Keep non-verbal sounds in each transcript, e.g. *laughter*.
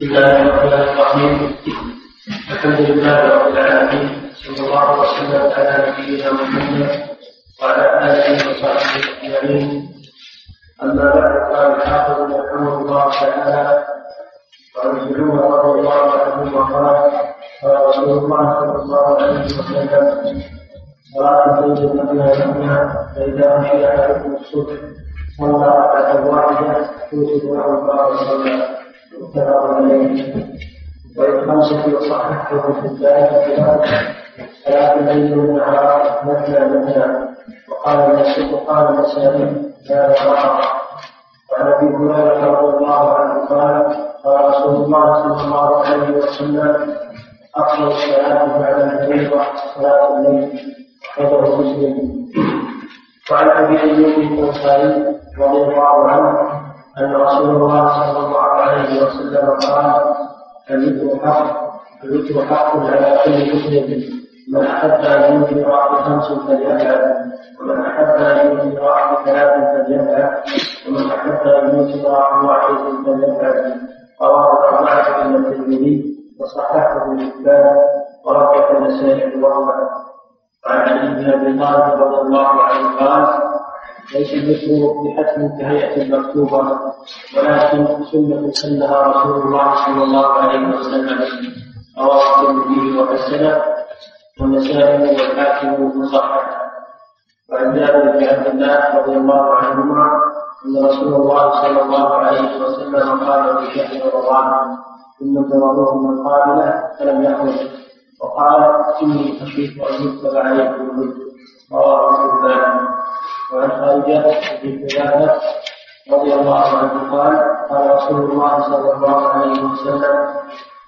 بسم الله الرحمن الرحيم الحمد لله رب العالمين صلى الله وسلم على نبينا محمد وعلى اله وصحبه اجمعين اما بعد قال الحافظ رحمه الله تعالى وعن ابن رضي الله عنهما قال قال رسول الله صلى الله عليه وسلم صلاة الليل مثنى فإذا خشي أحدكم الصبح صلى ركعة واحدة توجد له الله صلى متفق عليه وللخمسة وصححه في الباب صلاة الليل والنهار مثنى مثنى وقال النسائي وقال النسائي لا يرى وعن أبي هريره رضي الله عنه قال قال رسول الله صلى الله عليه وسلم افضل الصلاه بعد الفريضه صلاه الليل رواه مسلم وعن ابي ايوب الانصاري رضي الله عنه أن رسول الله صلى الله عليه وسلم قال الذكر حق الذكر حق على كل مسلم. من أحب ان ينذر بخمس فليفعل ومن أحب ان ينذر بثلاث فليفعل ومن أحب ان ينذر عن واحد فليفعل رواه الأربعة الا الترمذي وصححه ابن حبان ورجح النسائي وروى وعن علي بن أبي طالب رضي الله عنه قال ليس الذكر بحتم كهيئة المكتوبة ولكن سنة سنها رسول الله صلى الله عليه وسلم رواه الترمذي وحسنه والنسائي والحاكم وصححه. وعن جابر بن عبد الله رضي الله عنهما أن رسول الله صلى الله عليه وسلم قال في شهر رمضان ثم ترونه من قابله فلم يخرج وقال إني خشيت أن يكتب عليكم الرزق رواه البخاري وعن خارجه بن ثلاثة رضي الله عنه قال قال رسول الله صلى الله عليه وسلم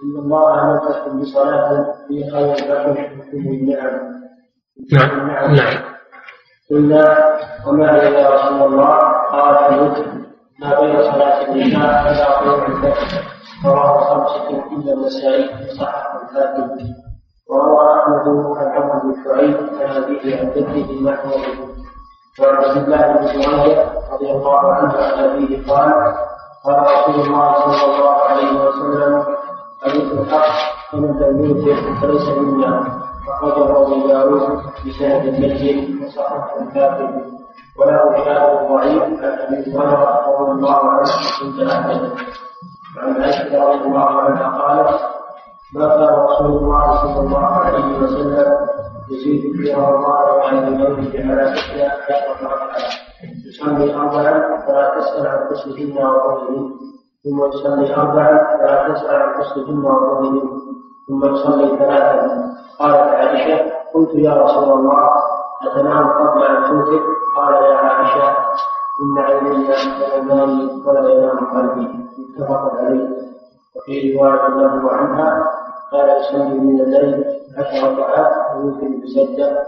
إن الله أمركم بصلاة في خير لكم من النعم نعم. نعم قلنا وما هي يا رسول الله قال الوتر ما بين صلاة العشاء إلى طلوع الفجر رواه خمسة الا النسائي وصححه الحاكم وروى أحمد عن عمرو بن شعيب عن أبيه عن جده نحوه وعن عبد الله بن سميه رضي الله عنه عن ابيه قال قال رسول الله صلى الله عليه وسلم الذكر الحق فمن لم فليس منا أخرجه أبو داود بسند جيد وصححه الكاتب. وله شاهد ضعيف عن أبي هريرة رضي الله عنه عند أحمد وعن عائشة رضي الله عنها قالت ما كان رسول الله صلى الله عليه وسلم يزيد في رمضان وعن الموت على عشرة ركعة يصلي أربعا فلا تسأل عن قصدهن وقولهن ثم يصلي أربعا فلا تسأل عن قصدهن وقولهن ثم يصلي ثلاثا قالت عائشة قلت يا رسول الله أتنام قبل أن توتر قال يا عائشة إن عيني تنامان ولا ينام قلبي. متفق عليه. وفي رواية له عنها قال يصلي من الليل عشر ركعات ويوتر بسجدة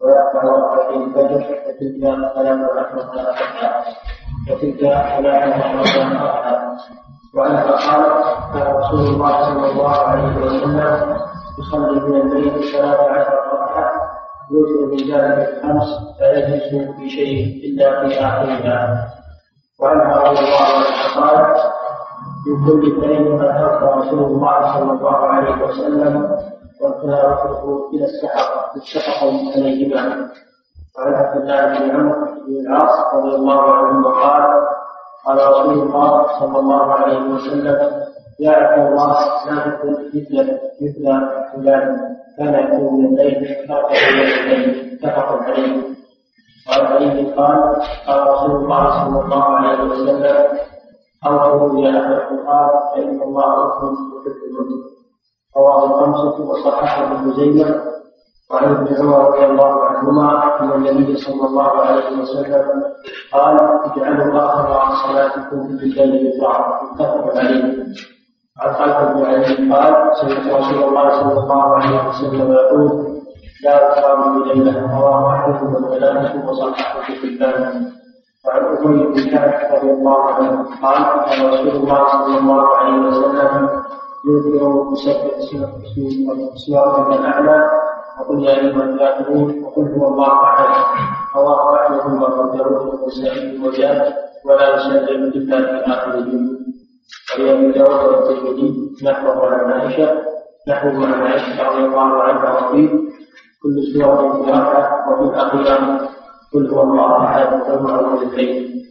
ويرفع ركعتين الفجر وتلك ثلاث ركعة وتلك ثلاث ركعة وعنها قالت كان رسول الله صلى الله عليه وسلم يصلي من الليل ثلاث عشر ركعة يوتر من ذلك الخمس لا يجلس في شيء إلا في آخرها. وعنها رضي الله عنها قالت من كل كلمة قد رسول الله صلى الله عليه وسلم وتاركه إلى السحر اتفق عليهما وعن عبد الله بن عمرو بن العاص رضي الله عنهما قال قال رسول الله صلى الله عليه وسلم يا عبد الله لا تكن مثل مثل فلان كان يقوم من الليل ترك من الليل اتفق عليه. وعن علي قال قال رسول الله صلى الله عليه وسلم أوفوا يا أهل القرآن فإن الله يحب المسلم رواه الخمسة وصححه ابن خزيمة وعن ابن عمر رضي الله عنهما أن النبي صلى الله عليه وسلم قال اجعلوا آخر صلاتكم بالليل يطلع متفق عليه عن خالد بن علي قال سمعت رسول الله صلى الله عليه وسلم يقول لا تقام ليلة رواه أحمد والثلاثة وصححه في الباب وعن أبي بن رضي الله عنه قال كان رسول الله صلى الله عليه وسلم يذكر بسبح اسم ربك الأعلى وقل يا أيها الكافرون وقل هو الله أحد. رواه أحمد داود والنسائي وجاء ولا يسلم إلا في آخرهم ولأبي داود والترمذي نحوه عن عائشة نحو عن عائشة رضي الله عنها وفيه كل سورة في ركعة وفي الأخيرة قل هو الله أحد والمعوذتين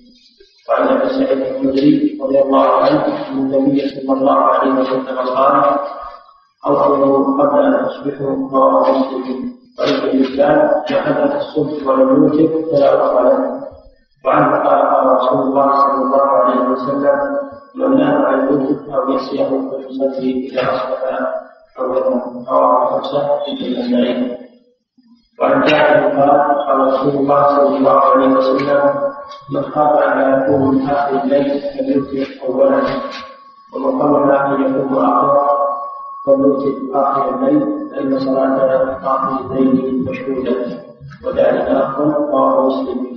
وعن أبي سعيد الخدري رضي الله عنه أن النبي صلى الله عليه وسلم قال اوصلوا قبل أن تصبحوا رواه مسلم وعن الاسلام ما الصبح ولم يوتر فلا وصل وعنه قال قال رسول الله صلى الله عليه وسلم من نام عن الوتر أو يسيه فليصلي اذا أصبح أو رواه خمسه في النسائي جابر قال رسول الله صلى الله عليه وسلم من خاف ان يكون من اخر الليل فليوتر اولا ومن طلب ان يكون اخر فليوتر اخر الليل فان صلاه اخر الليل مشهوده وذلك افضل رواه مسلم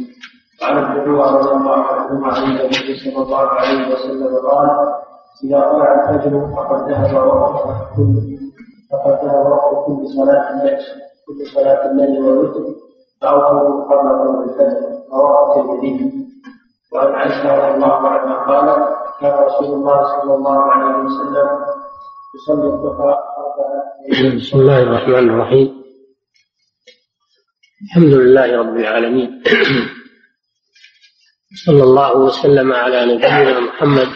وعن ابن عمر رضي الله عنهما عن النبي صلى الله عليه وسلم قال اذا طلع الفجر فقد ذهب وقت كل فقد ذهب وقت كل صلاه الليل كل صلاة الليل والوتر فاوتروا قبل قول الفجر رواه الترمذي. وعن عائشة رضي الله عنها قالت كان رسول الله صلى الله عليه وسلم يصلي الضحى بسم الله الرحمن الرحيم. الحمد لله رب العالمين. *clears throat* صلى الله وسلم على نبينا محمد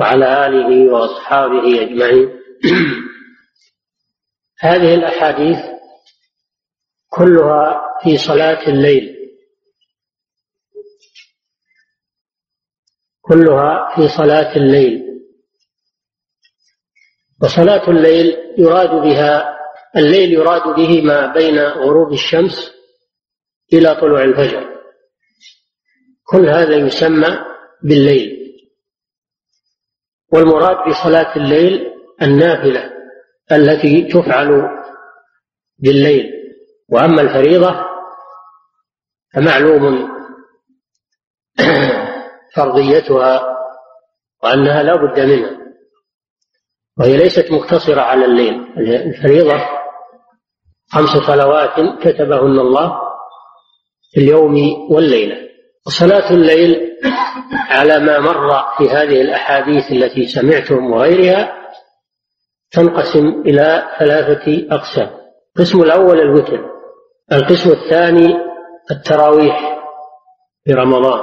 وعلى آله وأصحابه أجمعين. *clears throat* هذه الأحاديث كلها في صلاة الليل. كلها في صلاة الليل. وصلاة الليل يراد بها الليل يراد به ما بين غروب الشمس إلى طلوع الفجر. كل هذا يسمى بالليل. والمراد بصلاة الليل النافلة. التي تفعل بالليل. وأما الفريضة فمعلوم *clears throat* فرضيتها وأنها لا بد منها. وهي ليست مقتصرة على الليل. الفريضة خمس صلوات كتبهن الله في اليوم والليلة. وصلاة الليل على ما مر في هذه الأحاديث التي سمعتم وغيرها تنقسم إلى ثلاثة أقسام. القسم الأول الوتر القسم الثاني التراويح في رمضان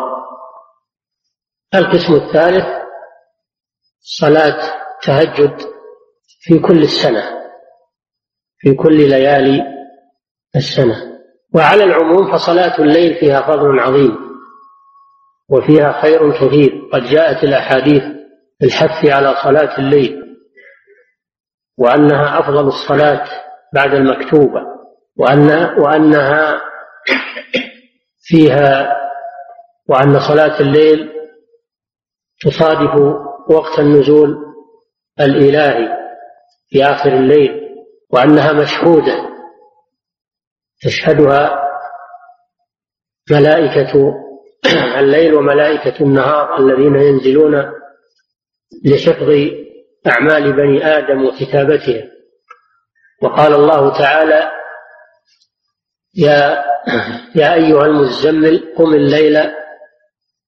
القسم الثالث صلاة تهجد في كل السنة في كل ليالي السنة. وعلى العموم فصلاة الليل فيها فضل عظيم وفيها خير كثير. قد جاءت الأحاديث الحث على صلاة الليل وأنها أفضل الصلاة بعد المكتوبة وأن وأنها فيها وأن صلاة الليل تصادف وقت النزول الإلهي في آخر الليل وأنها مشهودة تشهدها ملائكة *clears throat* الليل وملائكة النهار الذين ينزلون لحفظ أعمال بني آدم وكتابتها وقال الله تعالى يا يا أيها المزمل قم الليل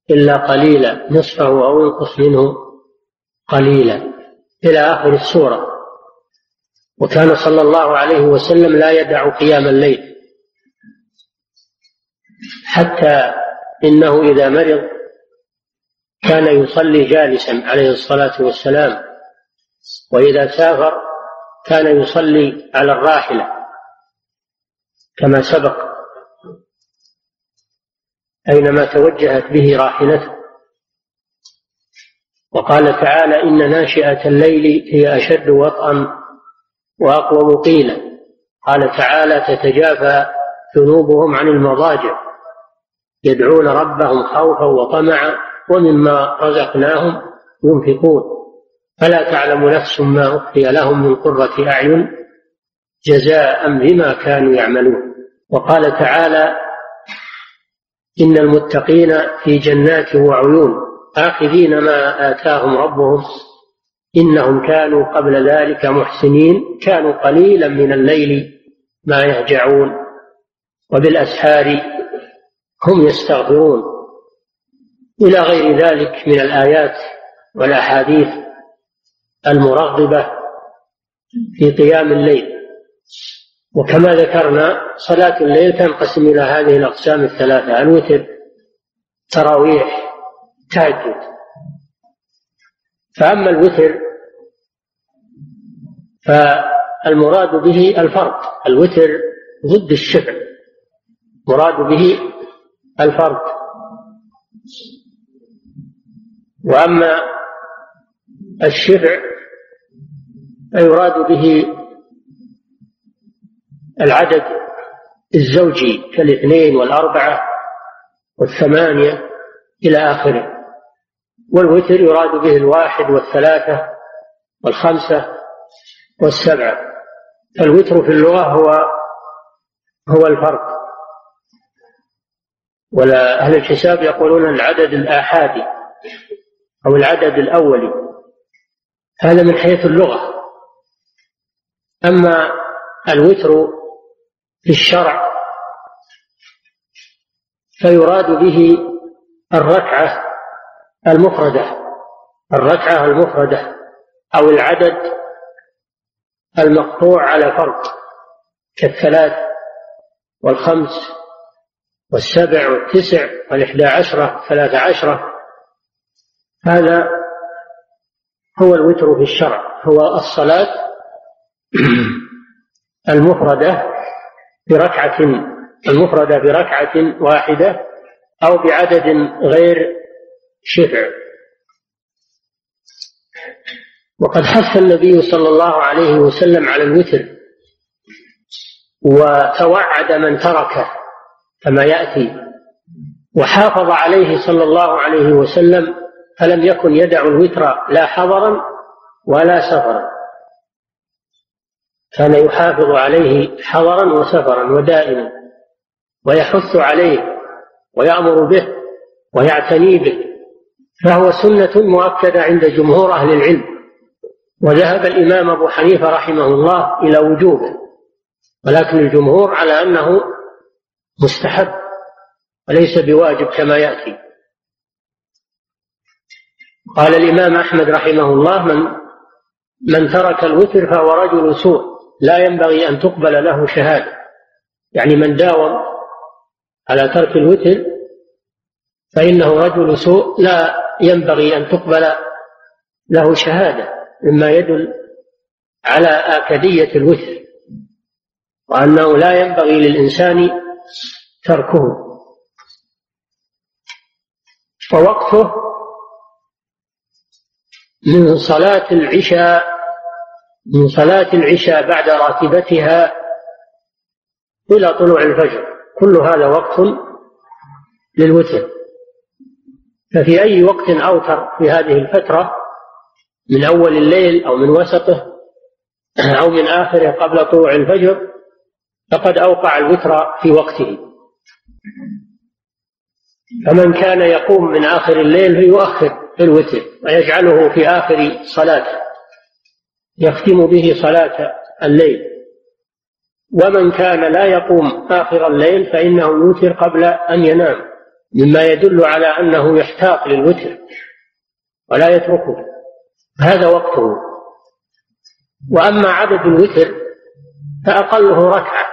إلا قليلا نصفه أو انقص منه قليلا. إلى آخر السورة. وكان صلى الله عليه وسلم لا يدع قيام الليل. حتى إنه إذا مرض كان يصلي جالسا عليه الصلاة والسلام. وإذا سافر كان يصلي على الراحلة كما سبق أينما توجهت به راحلته وقال تعالى إن ناشئة الليل هي أشد وطئا وأقوم قيلا. قال تعالى تتجافى جنوبهم عن المضاجع يدعون ربهم خوفا وطمعا ومما رزقناهم ينفقون. فلا تعلم نفس ما أخفي لهم من قرة أعين جزاء بما كانوا يعملون. وقال تعالى إن المتقين في جنات وعيون آخذين ما آتاهم ربهم إنهم كانوا قبل ذلك محسنين كانوا قليلا من الليل ما يهجعون. وبالأسحار هم يستغفرون. إلى غير ذلك من الآيات والأحاديث المرغبة في قيام الليل. وكما ذكرنا صلاة الليل تنقسم إلى هذه الأقسام الثلاثة الوتر تراويح تهجد فأما الوتر فالمراد به الفرد الوتر ضد الشفع مراد به الفرد وأما الشفع فيراد به العدد الزوجي كالاثنين والأربعة والثمانية إلى آخره. والوتر يراد به الواحد والثلاثة والخمسة والسبعة. فالوتر في اللغة هو هو الفرق. ولا أهل الحساب يقولون العدد الآحادي أو العدد الأولي. هذا من حيث اللغة. أما الوتر في الشرع فيراد به الركعة المفردة. الركعة المفردة أو العدد المقطوع على فرد كالثلاث والخمس والسبع والتسع والإحدى عشرة ثلاث عشرة. هذا هو الوتر في الشرع هو الصلاة *clears throat* المفردة بركعة المفردة بركعة واحدة أو بعدد غير شفع وقد حث النبي صلى الله عليه وسلم على الوتر وتوعد من تركه كما يأتي. وحافظ عليه صلى الله عليه وسلم فلم يكن يدع الوتر لا حضرا ولا سفرا. كان يحافظ عليه حضرا وسفرا ودائما ويحث عليه ويأمر به ويعتني به. فهو سنة مؤكدة عند جمهور أهل العلم. وذهب الإمام أبو حنيفة رحمه الله إلى وجوبه. ولكن الجمهور على أنه مستحب وليس بواجب كما يأتي. قال الإمام أحمد رحمه الله من من ترك الوتر فهو رجل سوء. لا ينبغي أن تقبل له شهادة. يعني من داوم على ترك الوتر فإنه رجل سوء لا ينبغي أن تقبل له شهادة مما يدل على آكدية الوتر وأنه لا ينبغي للإنسان تركه. ووقفه من صلاة العشاء من صلاة العشاء بعد راتبتها إلى طلوع الفجر. كل هذا وقت للوتر. ففي أي وقت أوتر في هذه الفترة من أول الليل أو من وسطه *clears throat* أو من آخره قبل طلوع الفجر فقد أوقع الوتر في وقته. فمن كان يقوم من آخر الليل فيؤخر الوتر ويجعله في آخر صلاته. يختم به صلاة الليل. ومن كان لا يقوم آخر الليل فإنه يوتر قبل أن ينام مما يدل على أنه يحتاط للوتر ولا يتركه. هذا وقته. وأما عدد الوتر فأقله ركعة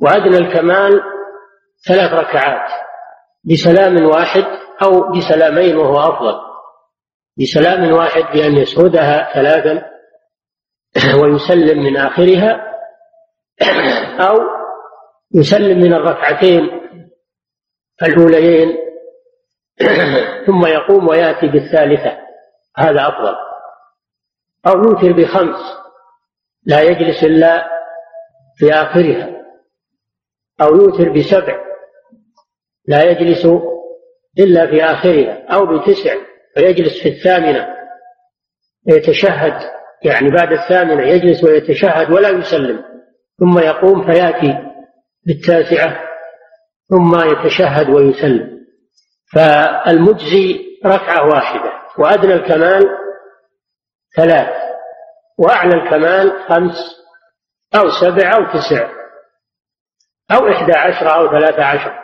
وأدنى الكمال ثلاث ركعات بسلام واحد أو بسلامين وهو أفضل. بسلام واحد بأن يسردها ثلاثا *clears throat* ويسلم من آخرها *clears throat* أو يسلم من الركعتين الأوليين *clears throat* ثم يقوم ويأتي بالثالثة. هذا أفضل. أو يوتر بخمس لا يجلس إلا في آخرها. أو يوتر بسبع لا يجلس إلا في آخرها. أو بتسع ويجلس في الثامنة. يتشهد. يعني بعد الثامنة يجلس ويتشهد ولا يسلم ثم يقوم فيأتي بالتاسعة ثم يتشهد ويسلم. فالمجزي ركعة واحدة وأدنى الكمال ثلاث وأعلى الكمال خمس أو سبع أو تسع أو إحدى عشر أو ثلاثة عشر.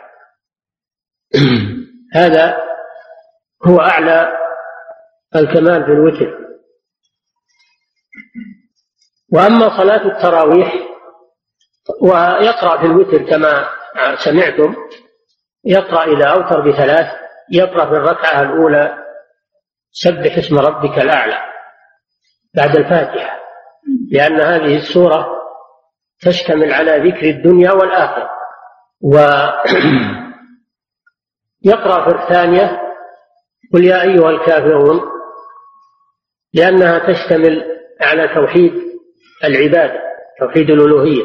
*clears throat* هذا هو أعلى الكمال في الوتر. وأما صلاة التراويح ويقرأ في الوتر كما سمعتم يقرأ إذا أوتر بثلاث يقرأ في الركعة الأولى سبح اسم ربك الأعلى بعد الفاتحة لأن هذه السورة تشتمل على ذكر الدنيا والآخرة. ويقرأ *clears throat* في الثانية قل يا أيها الكافرون لأنها تشتمل على توحيد العبادة توحيد الألوهية.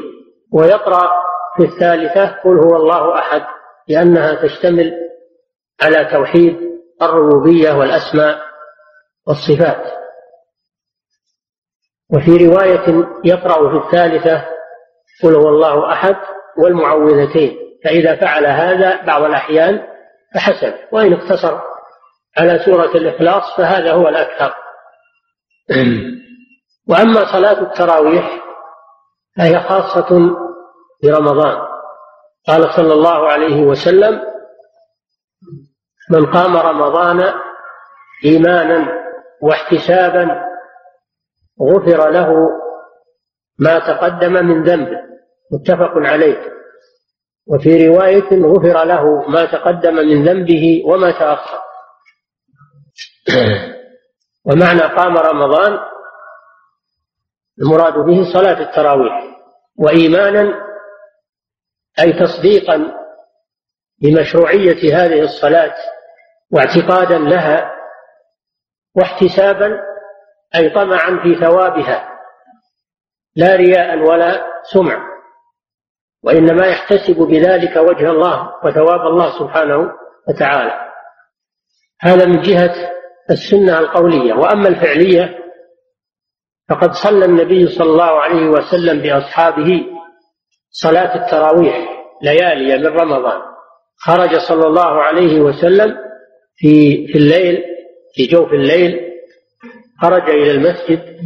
ويقرأ في الثالثة قل هو الله أحد لأنها تشتمل على توحيد الربوبية والأسماء والصفات. وفي رواية يقرأ في الثالثة قل هو الله أحد والمعوذتين. فإذا فعل هذا بعض الأحيان فحسن وإن اقتصر على سورة الإخلاص فهذا هو الأكثر. *clears throat* وأما صلاة التراويح فهي خاصة برمضان. قال صلى الله عليه وسلم من قام رمضان إيمانا واحتسابا غفر له ما تقدم من ذنبه. متفق عليه. وفي رواية غفر له ما تقدم من ذنبه وما تأخر. *coughs* ومعنى قام رمضان المراد به صلاة التراويح وإيمانا أي تصديقا بمشروعية هذه الصلاة واعتقادا لها واحتسابا أي طمعا في ثوابها لا رياء ولا سمع وإنما يحتسب بذلك وجه الله وثواب الله سبحانه وتعالى. هذا من جهة السنة القولية. وأما الفعلية فقد صلى النبي صلى الله عليه وسلم بأصحابه صلاة التراويح ليالي من رمضان. خرج صلى الله عليه وسلم في في الليل في جوف الليل خرج إلى المسجد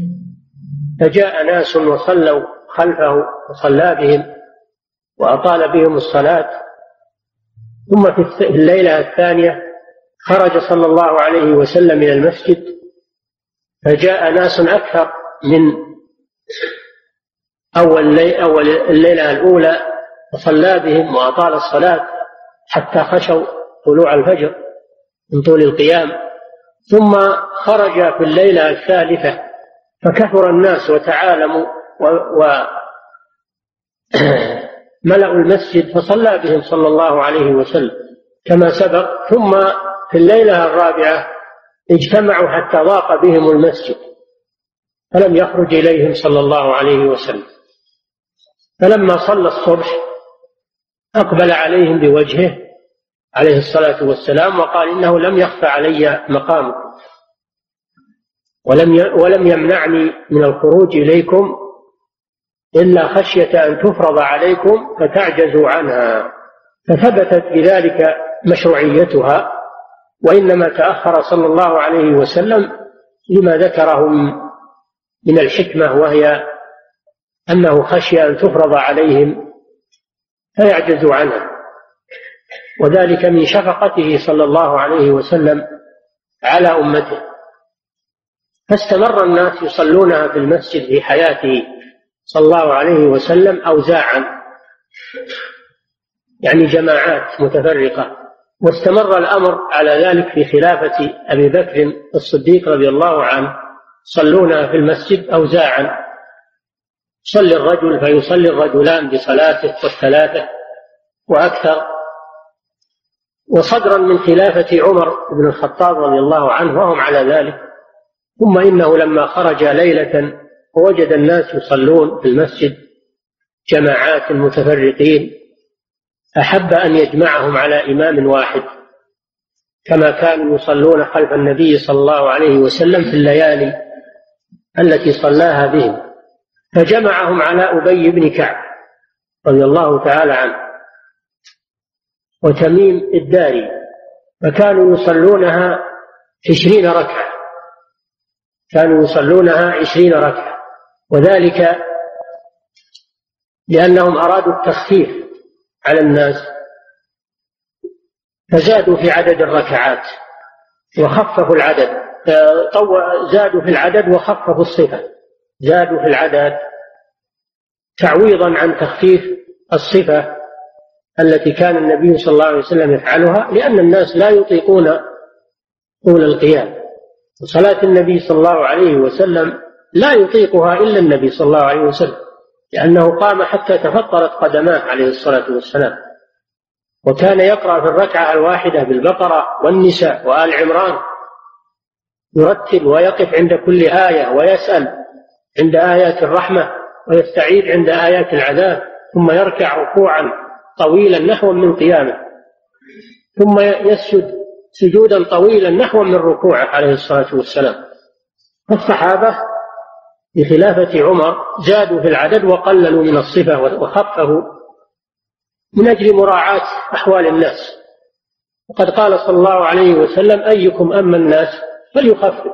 فجاء ناس وصلوا خلفه وصلى بهم وأطال بهم الصلاة. ثم في الليلة الثانية خرج صلى الله عليه وسلم إلى المسجد فجاء ناس أكثر من أول أول الليلة الأولى وصلى بهم وأطال الصلاة حتى خشوا طلوع الفجر من طول القيام. ثم خرج في الليلة الثالثة فكثر الناس وتعالموا و, و *clears throat* ملأوا المسجد فصلى بهم صلى الله عليه وسلم كما سبق. ثم في الليلة الرابعة اجتمعوا حتى ضاق بهم المسجد. فلم يخرج إليهم صلى الله عليه وسلم. فلما صلى الصبح أقبل عليهم بوجهه عليه الصلاة والسلام وقال إنه لم يخفى علي مقامكم ولم ولم يمنعني من الخروج إليكم إلا خشية أن تفرض عليكم فتعجزوا عنها. فثبتت بذلك مشروعيتها وإنما تأخر صلى الله عليه وسلم لما ذكره من الحكمة وهي أنه خشي أن تفرض عليهم فيعجزوا عنها وذلك من شفقته صلى الله عليه وسلم على أمته. فاستمر الناس يصلونها في المسجد في حياته صلى الله عليه وسلم أوزاعا يعني جماعات متفرقة. واستمر الأمر على ذلك في خلافة أبي بكر الصديق رضي الله عنه. يصلونها في المسجد أوزاعا. يصلي الرجل فيصلي الرجلان بصلاته والثلاثة وأكثر. وصدرا من خلافة عمر بن الخطاب رضي الله عنه وهم على ذلك. ثم إنه لما خرج ليلة ووجد الناس يصلون في المسجد جماعات متفرقين. أحب أن يجمعهم على إمام واحد كما كانوا يصلون خلف النبي صلى الله عليه وسلم في الليالي. التي صلاها بهم فجمعهم على أبي بن كعب رضي الله تعالى عنه وتميم الداري فكانوا يصلونها عشرين ركعة. كانوا يصلونها عشرين ركعة. وذلك لأنهم أرادوا التخفيف على الناس فزادوا في عدد الركعات وخففوا العدد. زادوا في العدد وخففوا الصفة. زادوا في العدد تعويضا عن تخفيف الصفة التي كان النبي صلى الله عليه وسلم يفعلها لأن الناس لا يطيقون طول القيام. صلاة النبي صلى الله عليه وسلم لا يطيقها إلا النبي صلى الله عليه وسلم لأنه قام حتى تفطرت قدماه عليه الصلاة والسلام. وكان يقرأ في الركعة الواحدة بالبقرة والنساء وآل عمران يرتل ويقف عند كل آية ويسأل عند آيات الرحمة ويستعيد عند آيات العذاب ثم يركع ركوعا طويلا نحو من قيامه. ثم يسجد سجودا طويلا نحو من ركوعه عليه الصلاة والسلام. فالصحابة بخلافة عمر زادوا في العدد وقللوا من الصفة وخففوا من أجل مراعاة أحوال الناس. وقد قال صلى الله عليه وسلم أيكم أما الناس فليخفف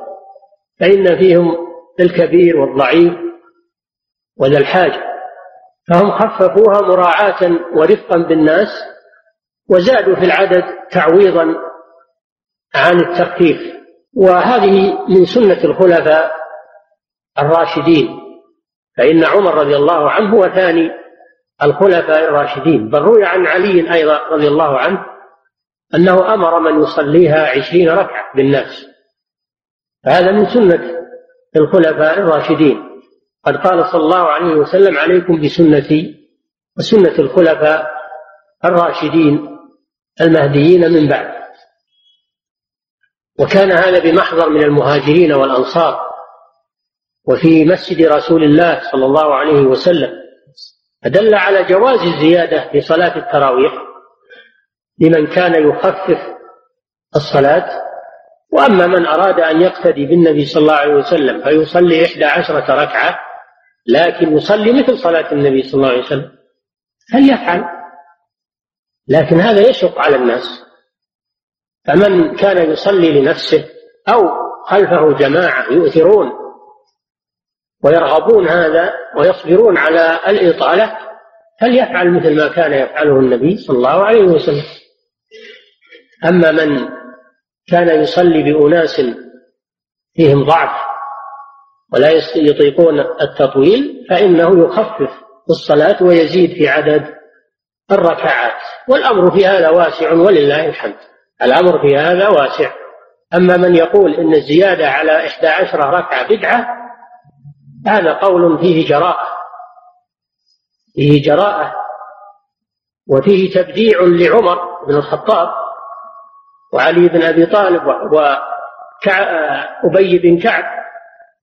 فإن فيهم الكبير والضعيف وذا الحاجة فهم خففوها مراعاة ورفقا بالناس وزادوا في العدد تعويضا عن التخفيف. وهذه من سنة الخلفاء الراشدين فإن عمر رضي الله عنه هو ثاني الخلفاء الراشدين. بل روي عن علي أيضا رضي الله عنه أنه أمر من يصليها عشرين ركعة بالناس. هذا من سنة الخلفاء الراشدين. قد قال صلى الله عليه وسلم عليكم بسنتي وسنة الخلفاء الراشدين المهديين من بعد. وكان هذا بمحضر من المهاجرين والأنصار وفي مسجد رسول الله صلى الله عليه وسلم. فدل على جواز الزيادة في صلاة التراويح لمن كان يخفف الصلاة وأما من أراد أن يقتدي بالنبي صلى الله عليه وسلم فيصلي إحدى عشرة ركعة لكن يصلي مثل صلاة النبي صلى الله عليه وسلم. فليفعل. لكن هذا يشق على الناس. فمن كان يصلي لنفسه أو خلفه جماعة يؤثرون ويرغبون هذا ويصبرون على الإطالة فليفعل مثل ما كان يفعله النبي صلى الله عليه وسلم. أما من كان يصلي بأناس فيهم ضعف ولا يطيقون التطويل فإنه يخفف الصلاة ويزيد في عدد الركعات. والأمر في هذا واسع ولله الحمد. الأمر في هذا واسع. أما من يقول إن الزيادة على إحدى عشر ركعة بدعة هذا قول فيه جراءة. فيه جراءة. وفيه تبديع لعمر بن الخطاب. وعلي بن أبي طالب وأبي بن كعب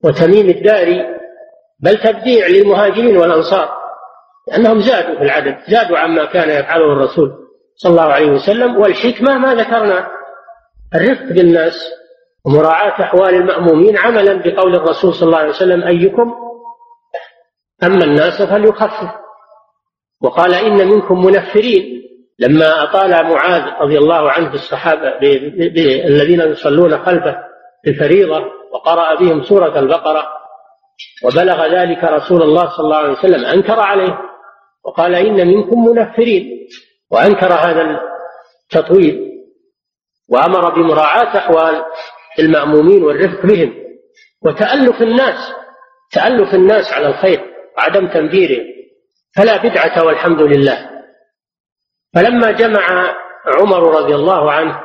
وتميم الداري بل تبديع للمهاجرين والأنصار لأنهم زادوا في العدد زادوا عما كان يفعله الرسول صلى الله عليه وسلم والحكمة ما ذكرنا الرفق بالناس ومراعاة أحوال المأمومين عملا بقول الرسول صلى الله عليه وسلم أيكم أما الناس فليخفف. وقال إن منكم منفرين. لما أطال معاذ رضي الله عنه بالصحابة الذين يصلون خلفه في الفريضة وقرأ بهم سورة البقرة وبلغ ذلك رسول الله صلى الله عليه وسلم أنكر عليه وقال إن منكم منفرين وأنكر هذا التطويل وأمر بمراعاة أحوال المأمومين والرفق بهم وتألف الناس تألف الناس على الخير وعدم تنفيرهم فلا بدعة والحمد لله. فلما جمع عمر رضي الله عنه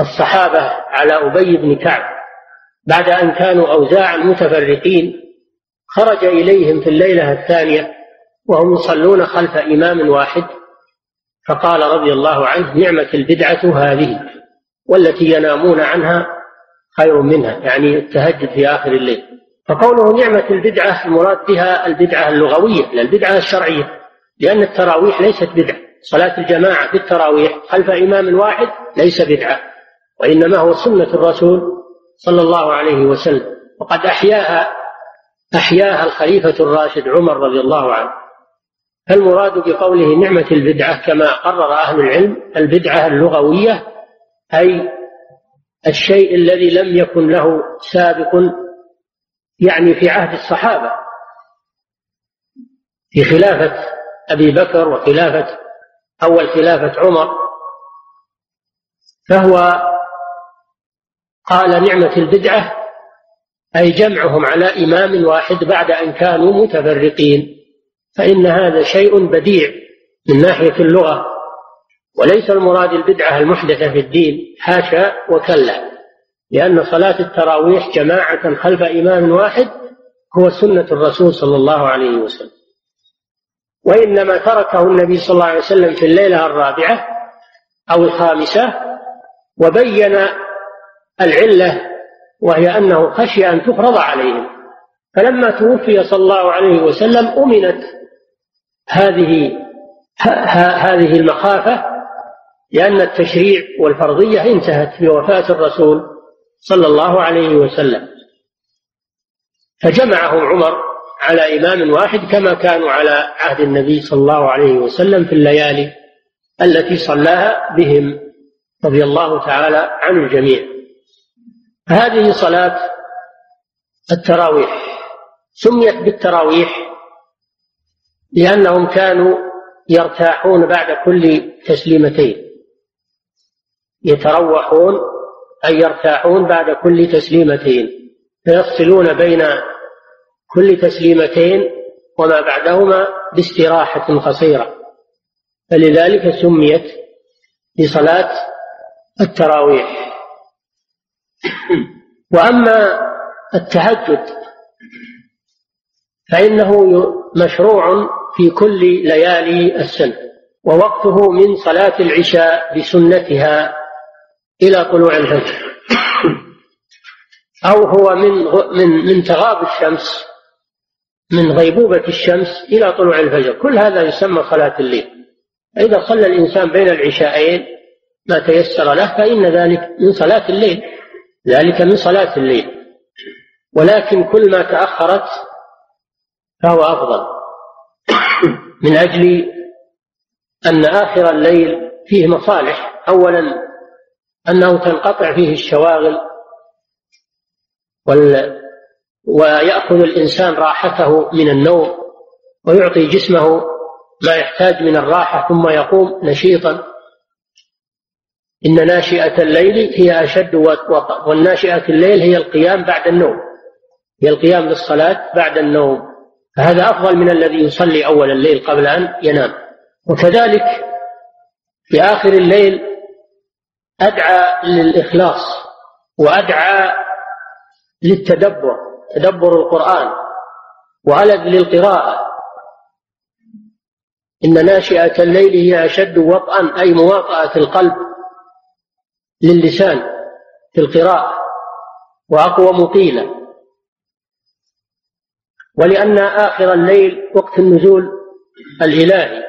الصحابة على أبي بن كعب بعد أن كانوا أوزاعا متفرقين خرج إليهم في الليلة الثانية وهم يصلون خلف إمام واحد فقال رضي الله عنه نعمة البدعة هذه والتي ينامون عنها خير منها. يعني التهجد في آخر الليل. فقوله نعمة البدعة المراد بها البدعة اللغوية لا البدعة الشرعية. لأن التراويح ليست بدعة. صلاة الجماعة في التراويح خلف إمام واحد ليس بدعة وإنما هو سنة الرسول صلى الله عليه وسلم. وقد أحياها أحياها الخليفة الراشد عمر رضي الله عنه. فالمراد بقوله نعمة البدعة كما قرر أهل العلم البدعة اللغوية أي الشيء الذي لم يكن له سابق يعني في عهد الصحابة. في خلافة أبي بكر وخلافة أول خلافة عمر. فهو قال نعمة البدعة أي جمعهم على إمام واحد بعد أن كانوا متفرقين. فإن هذا شيء بديع من ناحية اللغة. وليس المراد البدعة المحدثة في الدين حاشا وكلا. لأن صلاة التراويح جماعة خلف إمام واحد هو سنة الرسول صلى الله عليه وسلم. وإنما تركه النبي صلى الله عليه وسلم في الليلة الرابعة أو الخامسة وبين العلة وهي أنه خشي أن تفرض عليهم. فلما توفي صلى الله عليه وسلم أمنت هذه هذه المخافة لأن التشريع والفرضية انتهت بوفاة الرسول صلى الله عليه وسلم. فجمعهم عمر على إمام واحد كما كانوا على عهد النبي صلى الله عليه وسلم في الليالي التي صلاها بهم رضي الله تعالى عن الجميع هذه صلاة التراويح. سميت بالتراويح لأنهم كانوا يرتاحون بعد كل تسليمتين. يتروحون أي يرتاحون بعد كل تسليمتين. فيفصلون بين كل تسليمتين وما بعدهما باستراحة قصيرة. فلذلك سميت بصلاة التراويح. وأما التهجد فإنه مشروع في كل ليالي السنة ووقته من صلاة العشاء بسنتها إلى طلوع الفجر. أو هو من من من تغاب الشمس من غيبوبة الشمس إلى طلوع الفجر. كل هذا يسمى صلاة الليل. إذا صلى الإنسان بين العشاءين ما تيسر له فإن ذلك من صلاة الليل. ذلك من صلاة الليل. ولكن كل ما تأخرت فهو أفضل. *coughs* من أجل أن آخر الليل فيه مصالح. أولا أنه تنقطع فيه الشواغل ويأخذ الإنسان راحته من النوم ويعطي جسمه ما يحتاج من الراحة ثم يقوم نشيطا. إن ناشئة الليل هي أشد وطأ والناشئة الليل هي القيام بعد النوم هي القيام للصلاة بعد النوم. فهذا أفضل من الذي يصلي أول الليل قبل أن ينام. وكذلك في آخر الليل أدعى للإخلاص وأدعى للتدبر. تدبر القرآن وألد للقراءة. إن ناشئة الليل هي أشد وطئا أي مواطأة القلب للسان في القراءة وأقوم قيلا ولأن آخر الليل وقت النزول الإلهي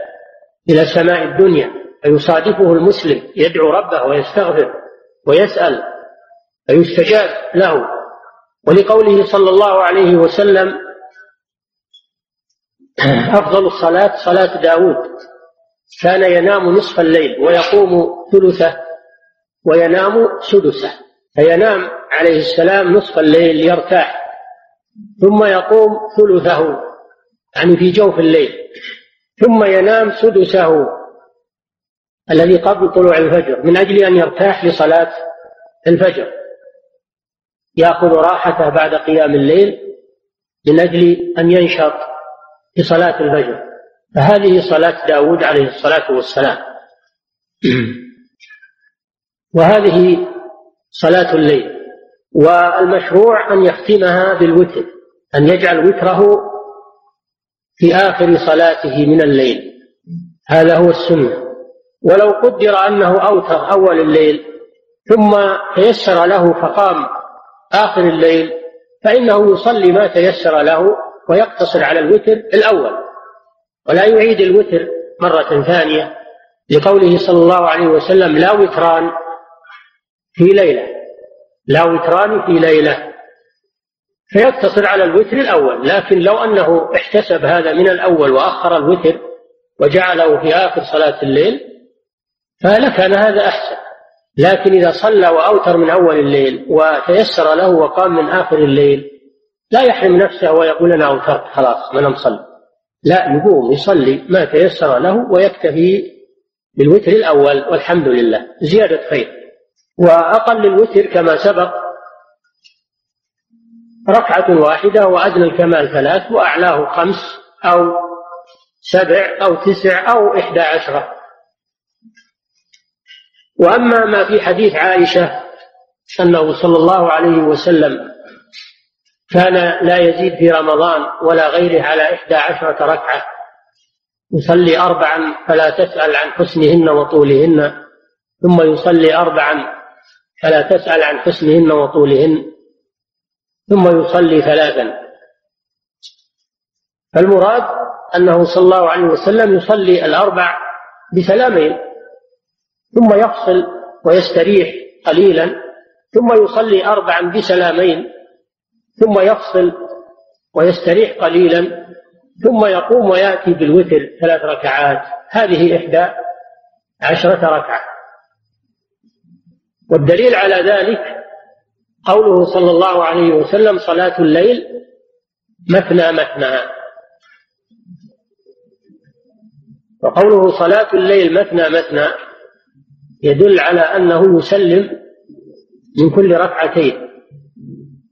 إلى سماء الدنيا فيصادفه المسلم يدعو ربه ويستغفر ويسأل فيستجاب له. ولقوله صلى الله عليه وسلم أفضل الصلاة صلاة داود. كان ينام نصف الليل ويقوم ثلثه وينام سدسه. فينام عليه السلام نصف الليل ليرتاح ثم يقوم ثلثه يعني في جوف الليل ثم ينام سدسه الذي قبل طلوع الفجر من أجل أن يرتاح لصلاة الفجر. يأخذ راحته بعد قيام الليل من أجل أن ينشط في صلاة الفجر. فهذه صلاة داود عليه الصلاة والسلام. *clears throat* وهذه صلاة الليل. والمشروع أن يختمها بالوتر أن يجعل وتره في آخر صلاته من الليل. هذا هو السنة. ولو قدر أنه أوتر أول الليل ثم تيسر له فقام آخر الليل فإنه يصلي ما تيسر له ويقتصر على الوتر الأول ولا يعيد الوتر مرة ثانية لقوله صلى الله عليه وسلم لا وتران في ليلة لا وتران في ليلة. فيقتصر على الوتر الأول لكن لو أنه احتسب هذا من الأول وأخر الوتر وجعله في آخر صلاة الليل فلكان هذا أحسن. لكن إذا صلى وأوتر من أول الليل وتيسر له وقام من آخر الليل لا يحرم نفسه ويقول أنا أوترت خلاص ما نصلي لا يقوم يصلي ما تيسر له ويكتفي بالوتر الأول والحمد لله زيادة خير. وأقل الوتر كما سبق ركعة واحدة وأدنى الكمال ثلاث وأعلاه خمس أو سبع أو تسع أو إحدى عشرة. وأما ما في حديث عائشة أنه صلى الله عليه وسلم كان لا يزيد في رمضان ولا غيره على إحدى عشرة ركعة يصلي أربعا فلا تسأل عن حسنهن وطولهن ثم يصلي أربعا فلا تسأل عن حسنهن وطولهن ثم يصلي ثلاثا. فالمراد أنه صلى الله عليه وسلم يصلي الأربع بسلامين. ثم يفصل ويستريح قليلا ثم يصلي أربعا بسلامين ثم يفصل ويستريح قليلا ثم يقوم ويأتي بالوتر ثلاث ركعات. هذه إحدى عشرة ركعة. والدليل على ذلك قوله صلى الله عليه وسلم صلاة الليل مثنى مثنى. وقوله صلاة الليل مثنى مثنى يدل على أنه يسلم من كل ركعتين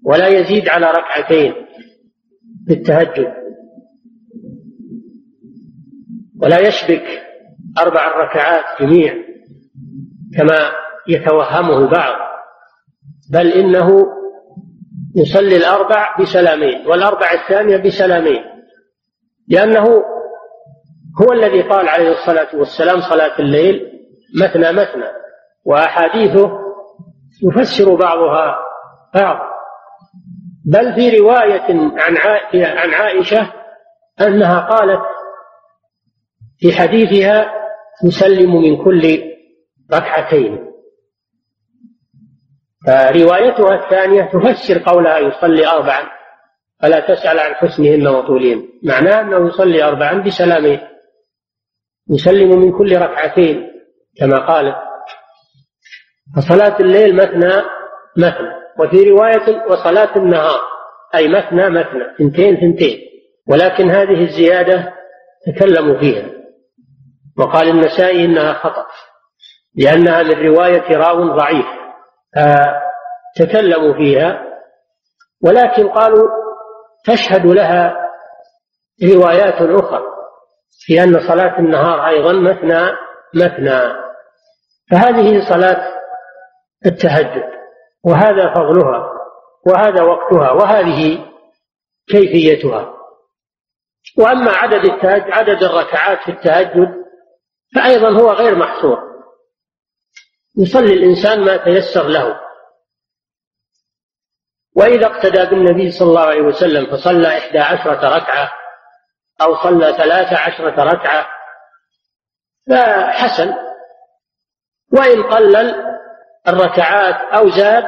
ولا يزيد على ركعتين في التهجد ولا يشبك أربع ركعات جميع كما يتوهمه البعض بل إنه يصلي الأربع بسلامين والأربع الثانية بسلامين لأنه هو الذي قال عليه الصلاة والسلام صلاة الليل مثنى مثنى وأحاديثه يفسر بعضها بعض. بل في رواية عن عن عائشة أنها قالت في حديثها تسلم من كل ركعتين. فروايتها الثانية تفسر قولها يصلي أربعا فلا تسأل عن حسنهن وطولهن. معناه أنه يصلي أربعا بسلامين يسلم من كل ركعتين. كما قال فصلاة الليل مثنى مثنى وفي رواية وصلاة النهار أي مثنى مثنى ثنتين ثنتين ولكن هذه الزيادة تكلموا فيها. وقال النسائي إنها خطأ لأنها من رواية راو ضعيف تكلموا فيها ولكن قالوا تشهد لها روايات أخرى في أن صلاة النهار أيضا مثنى مثنى. فهذه صلاة التهجد وهذا فضلها وهذا وقتها وهذه كيفيتها. وأما عدد التهجد عدد الركعات في التهجد فأيضا هو غير محصور. يصلي الإنسان ما تيسر له. وإذا اقتدى بالنبي صلى الله عليه وسلم فصلى إحدى عشرة ركعة أو صلى ثلاث عشرة ركعة فحسن. وإن قلل الركعات أو زاد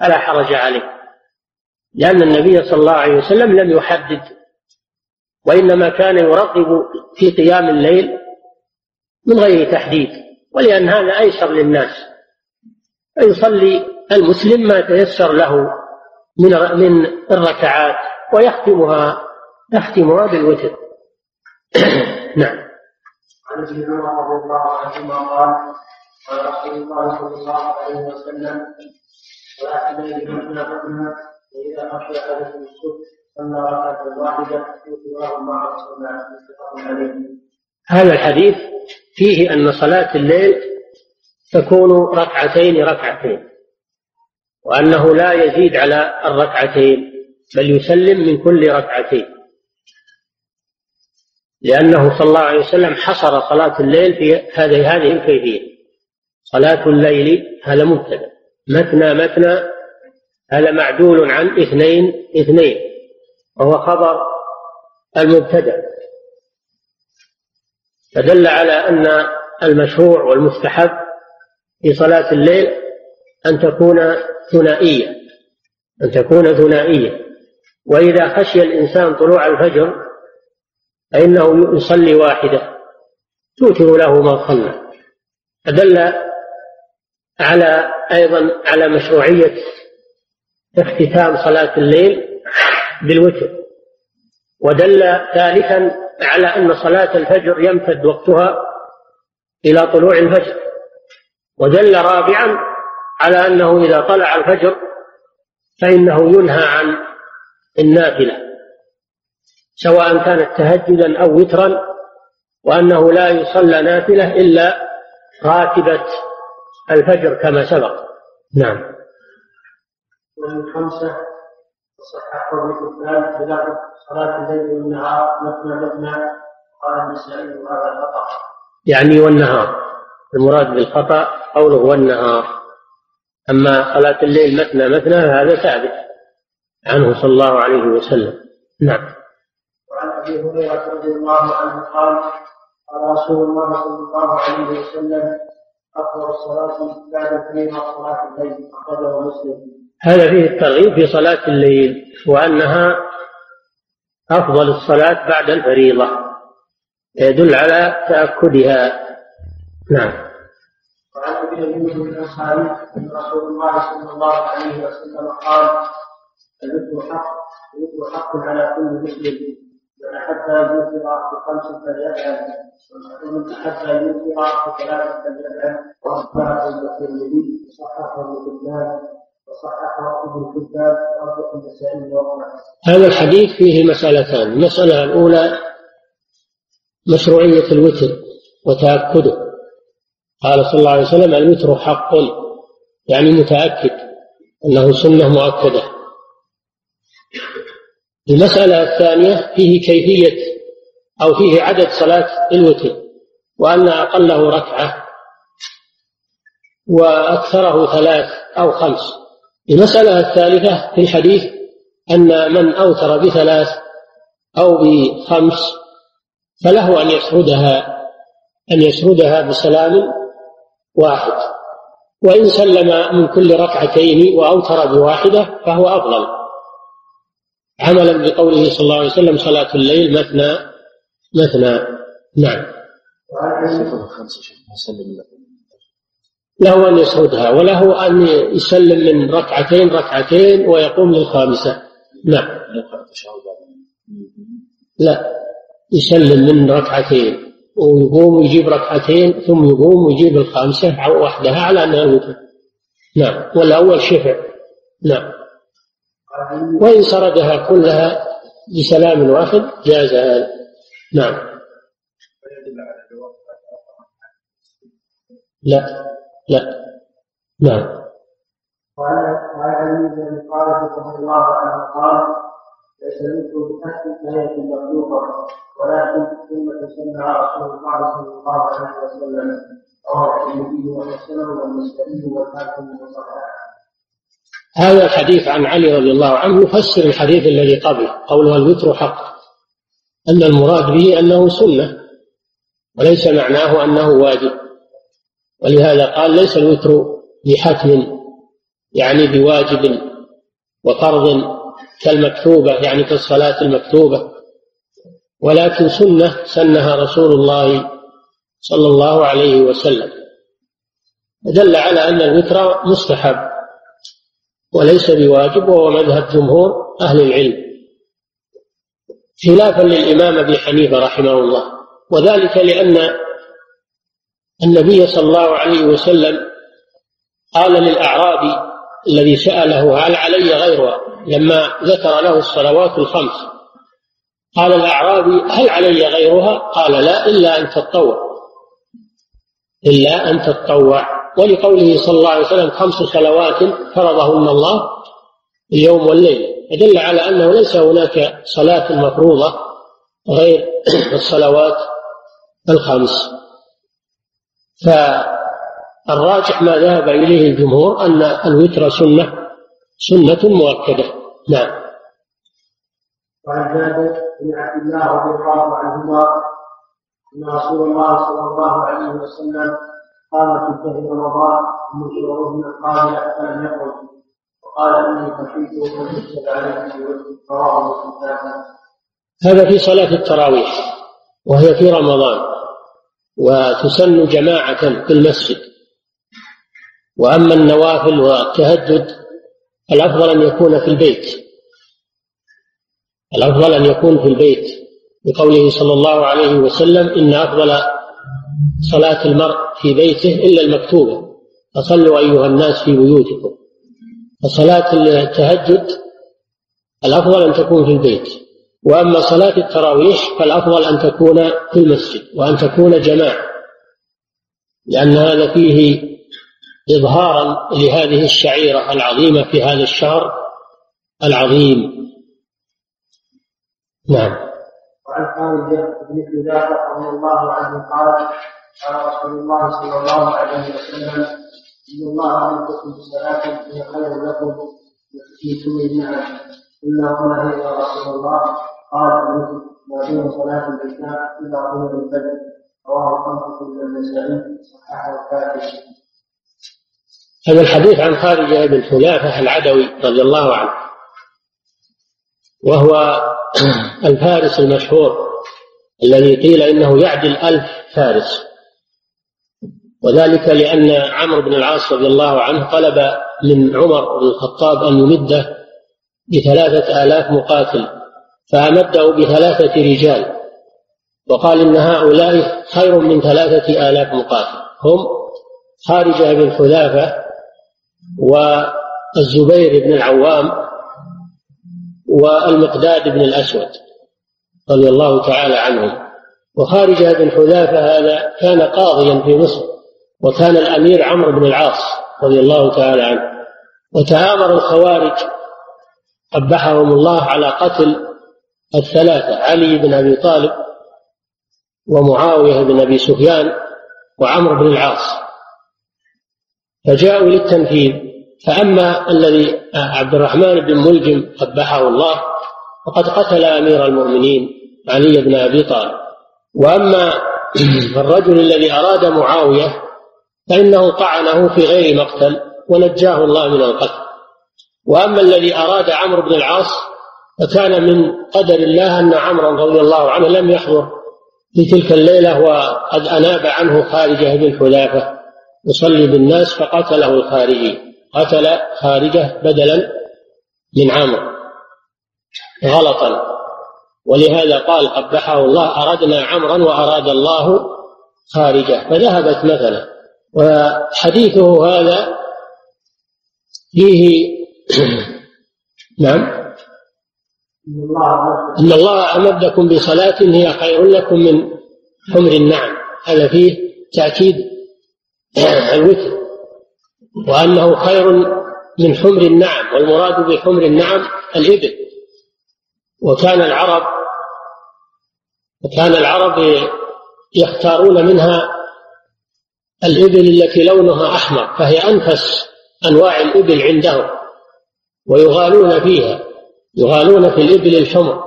فلا حرج عليه لأن النبي صلى الله عليه وسلم لم يحدد وإنما كان يرغب في قيام الليل من غير تحديد ولأن هذا أيسر للناس فيصلي المسلم ما تيسر له من من الركعات ويختمها يختمها بالوتر. *coughs* نعم. عن ابن عمر رضي الله عنهما قال قال رسول الله صلى الله عليه وسلم الليل مثنى مثنى فإذا خشي أحدكم الصبح صلى ركعة واحدة يوتره مع رسول الله متفق عليه. هذا الحديث فيه أن صلاة الليل تكون ركعتين ركعتين وأنه لا يزيد على الركعتين بل يسلم من كل ركعتين لأنه صلى الله عليه وسلم حصر صلاة الليل في هذه هذه الكيفية صلاة الليل هذا مبتدأ. مثنى مثنى هذا معدول عن اثنين اثنين وهو خبر المبتدأ. فدل على أن المشروع والمستحب في صلاة الليل أن تكون ثنائية أن تكون ثنائية. وإذا خشي الإنسان طلوع الفجر فإنه يصلي واحدة توتر له ما صلى. فدل على أيضا على مشروعية اختتام صلاة الليل بالوتر. ودل ثالثا على أن صلاة الفجر يمتد وقتها إلى طلوع الفجر. ودل رابعا على أنه إذا طلع الفجر فإنه ينهى عن النافلة سواء كانت تهجدا أو وترا وأنه لا يصلى نافلة إلا راتبة الفجر كما سبق. نعم. ومن خمسة صححه ابن حبان بلفظ صلاة الليل والنهار مثنى مثنى قال النسائي وهذا خطأ يعني والنهار. المراد بالخطأ قوله والنهار. أما صلاة الليل مثنى مثنى هذا ثابت عنه صلى الله عليه وسلم. نعم. وعن أبي هريرة رضي الله عنه قال قال رسول الله صلى الله عليه وسلم أفضل الصلاة بعد الفريضة صلاة الليل أخرجه مسلم. هذا فيه الترغيب في صلاة الليل وأنها أفضل الصلاة بعد الفريضة. يدل على تأكدها. نعم. وعن أبي ايوب الانصاري أن رسول الله صلى الله عليه وسلم قال الذكر حق الذكر حق على كل مسلم. بخمس فليفعل ومن بثلاث فليفعل الترمذي وصححه ابن حبان وصححه ابن حبان النسائي هذا الحديث فيه مسألتان. المسألة الأولى مشروعية الوتر وتأكده. قال صلى الله عليه وسلم الوتر حق يعني متأكد أنه سنة مؤكدة. المسألة الثانية فيه كيفية أو فيه عدد صلاة الوتر وأن أقله ركعة وأكثره ثلاث أو خمس. المسألة الثالثة في الحديث أن من أوتر بثلاث أو بخمس فله أن يسردها أن يسردها بسلام واحد. وإن سلم من كل ركعتين وأوتر بواحدة فهو أفضل. عملا بقوله صلى الله عليه وسلم صلاة الليل مثنى مثنى. نعم. له أن يسردها وله أن يسلم من ركعتين ركعتين ويقوم للخامسة. نعم. لا. يسلم من ركعتين ويقوم ويجيب ركعتين ثم يقوم ويجيب الخامسة وحدها على أنها نعم. والأول شفع. نعم. وإن سردها كلها بسلام واحد جاز هذا. نعم. لا لا. نعم. وعن علي بن طالب رضي الله عنه قال ليس بحسب آية مخلوقة ولكن ثم سمع رسول الله صلى الله عليه وسلم رواه الترمذي وحسنه والنسائي والحاكم وصححه هذا الحديث عن علي رضي الله عنه يفسر الحديث الذي قبله قوله الوتر حق. أن المراد به أنه سنة وليس معناه أنه واجب. ولهذا قال ليس الوتر بحتم يعني بواجب وفرض كالمكتوبة يعني كالصلاة المكتوبة. ولكن سنة سنها رسول الله صلى الله عليه وسلم. دل على أن الوتر مستحب. وليس بواجب وهو مذهب جمهور أهل العلم. خلافا للإمام أبي حنيفة رحمه الله. وذلك لأن النبي صلى الله عليه وسلم قال للأعرابي الذي سأله هل علي غيرها لما ذكر له الصلوات الخمس قال الأعرابي هل علي غيرها؟ قال لا إلا أن تتطوع إلا أن تتطوع ولقوله صلى الله عليه وسلم خمس صلوات فرضهن الله اليوم والليل يدل على أنه ليس هناك صلاة مفروضة غير *coughs* الصلوات الخمس. فالراجح ما ذهب إليه الجمهور أن الوتر سنة سنة مؤكدة. نعم. وعن جابر بن عبد الله رضي الله عنهما أن رسول الله صلى الله عليه وسلم قام في شهر رمضان من شهورهن القابله فلم يخرج وقال إني خشيت أن يكتب عليه رواه مسلم هذا في صلاة التراويح وهي في رمضان وتسن جماعة في المسجد. وأما النوافل والتهجد الأفضل أن يكون في البيت. الأفضل أن يكون في البيت بقوله صلى الله عليه وسلم إن أفضل صلاة المرء في بيته إلا المكتوبة. فصلوا أيها الناس في بيوتكم. فصلاة التهجد الأفضل أن تكون في البيت. وأما صلاة التراويح فالأفضل أن تكون في المسجد وأن تكون جماعة. لأن هذا فيه إظهارا لهذه الشعيرة العظيمة في هذا الشهر العظيم. نعم. وعن خالد بن حذافة رضي الله عنه قال قال رسول الله صلى الله عليه وسلم إن الله أمركم بصلاة هي خير لكم في كل النعم إلا وما هي يا رسول الله. قال ما بين صلاة العشاء إلى طلوع الفجر. رواه خمسة من النسائي صححه الكافي هذا الحديث عن خارجة بن حذافة العدوي رضي الله عنه وهو الفارس المشهور الذي قيل إنه يعدل ألف فارس. وذلك لأن عمرو بن العاص رضي الله عنه طلب من عمر بن الخطاب أن يمده بثلاثة آلاف مقاتل فأمده بثلاثة رجال وقال إن هؤلاء خير من ثلاثة آلاف مقاتل. هم خارجة بن حذافة والزبير بن العوام والمقداد بن الأسود رضي الله تعالى عنهم وخارجة بن حذافة هذا كان قاضيا في مصر وكان الأمير عمرو بن العاص رضي الله تعالى عنه. وتآمر الخوارج قبحهم الله على قتل الثلاثة علي بن أبي طالب ومعاوية بن أبي سفيان وعمرو بن العاص. فجاءوا للتنفيذ. فأما الذي عبد الرحمن بن ملجم قبحه الله فقد قتل أمير المؤمنين علي بن أبي طالب. وأما *clears throat* الرجل الذي أراد معاوية فإنه طعنه في غير مقتل ونجاه الله من القتل. وأما الذي أراد عمرو بن العاص فكان من قدر الله أن عمرو رضي الله عنه لم يحضر في تلك الليلة وقد أناب عنه خارجة بن يصلي بالناس فقتله الخارجي. قتل خارجة بدلا من عمرو. غلطا. ولهذا قال قبحه الله أردنا عمرا وأراد الله خارجة. فذهبت مثلا. وحديثه هذا فيه *clears throat* نعم. إن الله أمدكم بصلاة هي خير لكم من حمر النعم. هذا فيه تأكيد *clears throat* الوتر. وأنه خير من حمر النعم والمراد بحمر النعم الإبل. وكان العرب وكان العرب يختارون منها الإبل التي لونها أحمر فهي أنفس أنواع الإبل عندهم ويغالون فيها يغالون في الإبل الحمر.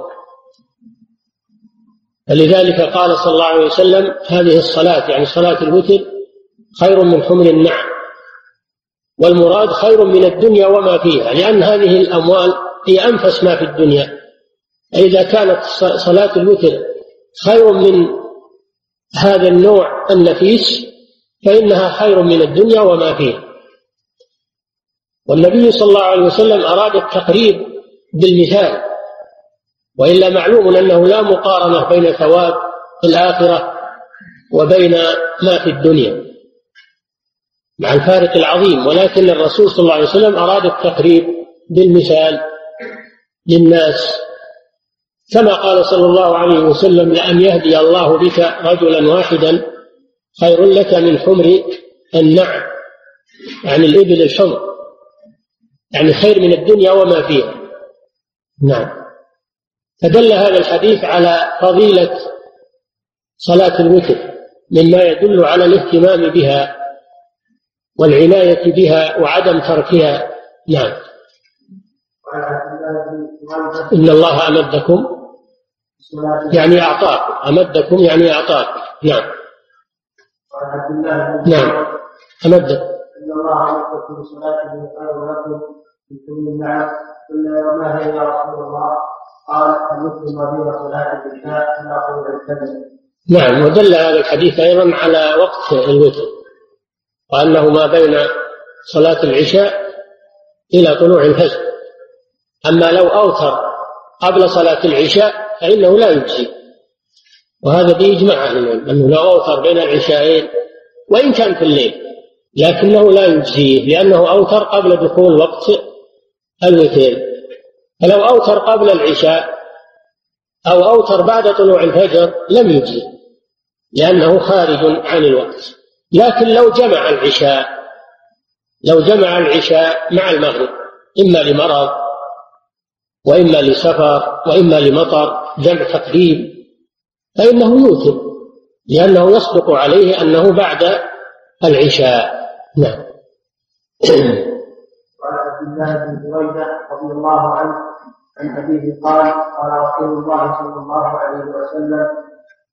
فلذلك قال صلى الله عليه وسلم هذه الصلاة يعني صلاة الوتر خير من حمر النعم. والمراد خير من الدنيا وما فيها لأن هذه الأموال هي أنفس ما في الدنيا. إذا كانت صلاة الوتر خير من هذا النوع النفيس فإنها خير من الدنيا وما فيها. والنبي صلى الله عليه وسلم أراد التقريب بالمثال وإلا معلوم أنه لا مقارنة بين ثواب الآخرة وبين ما في الدنيا. مع الفارق العظيم ولكن الرسول صلى الله عليه وسلم أراد التقريب بالمثال للناس. كما قال صلى الله عليه وسلم لأن يهدي الله بك رجلا واحدا خير لك من حمر النعم يعني الإبل الحمر يعني خير من الدنيا وما فيها. نعم. فدل هذا الحديث على فضيلة صلاة الوتر مما يدل على الاهتمام بها. والعناية بها وعدم تركها. نعم. إن الله أمدكم يعني أعطاكم. أمدكم يعني أعطاكم. نعم. نعم. أمدكم إن الله أمدكم بصلاة خير لكم من كل النعم قلنا وما هي يا رسول الله قال المسلم بين صلاة العشاء إلى قول الكذب نعم. ودل هذا الحديث أيضا على وقت الوتر. وأنه ما بين صلاة العشاء إلى طلوع الفجر. أما لو أوتر قبل صلاة العشاء فإنه لا يجزي. وهذا بإجماع أهل العلم أنه لو أوتر بين العشاءين وإن كان في الليل لكنه لا يجزيه لأنه أوتر قبل دخول وقت الوتر. فلو أوتر قبل العشاء أو أوتر بعد طلوع الفجر لم يجزي لأنه خارج عن الوقت. لكن لو جمع العشاء لو جمع العشاء مع المغرب إما لمرض وإما لسفر وإما لمطر جمع تقديم فإنه يوتر لأنه يصدق عليه أنه بعد العشاء. نعم. *coughs* وعن عبد الله بن بريدة رضي الله عنه عن أبيه قال قال رسول الله صلى الله عليه وسلم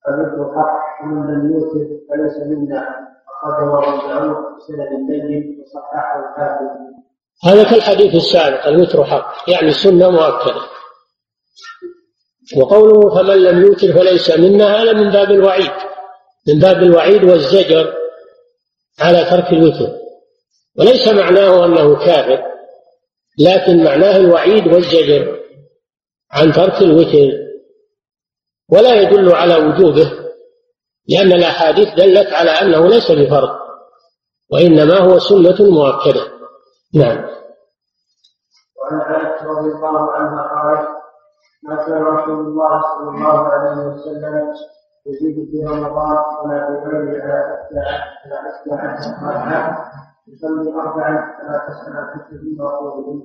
الذكر حق ومن لم يوتر فليس منا أخرجه أبو داود بسند وصححه هذا كالحديث السابق الوتر حق يعني سنة مؤكدة. وقوله فمن لم يوتر فليس منا هذا من باب الوعيد. من باب الوعيد والزجر على ترك الوتر. وليس معناه أنه كافر لكن معناه الوعيد والزجر عن ترك الوتر. ولا يدل على وجوبه. لأن الأحاديث دلت على أنه ليس بفرض وإنما هو سنة مؤكدة. نعم. وعن عائشة رضي الله عنها قالت ما كان رسول الله صلى الله عليه وسلم يزيد في رمضان ولا في غيره على على احدى عشر ركعه يصلي اربعا فلا تسال عن حكمه وقوله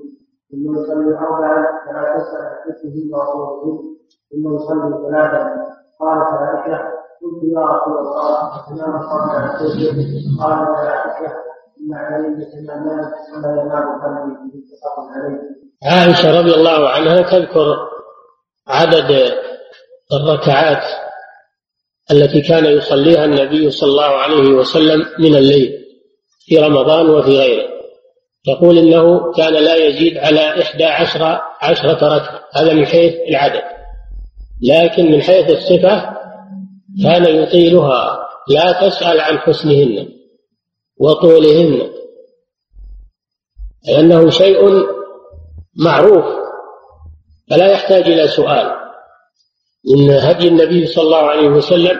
ثم يصلي اربعا فلا تسال عن حكمه وقوله ثم يصلي ثلاثا. قالت عائشه قلت يا رسول الله انما صلى عن قال يا عائشه ان علي يتنام ولا ينام قلبي متفق عليه عائشة رضي الله عنها تذكر عدد الركعات التي كان يصليها النبي صلى الله عليه وسلم من الليل في رمضان وفي غيره. يقول إنه كان لا يزيد على إحدى عشر عشرة ركعة. هذا من حيث العدد. لكن من حيث الصفة كان يطيلها. لا تسأل عن حسنهن وطولهن لأنه شيء معروف فلا يحتاج إلى سؤال. إن هدي النبي صلى الله عليه وسلم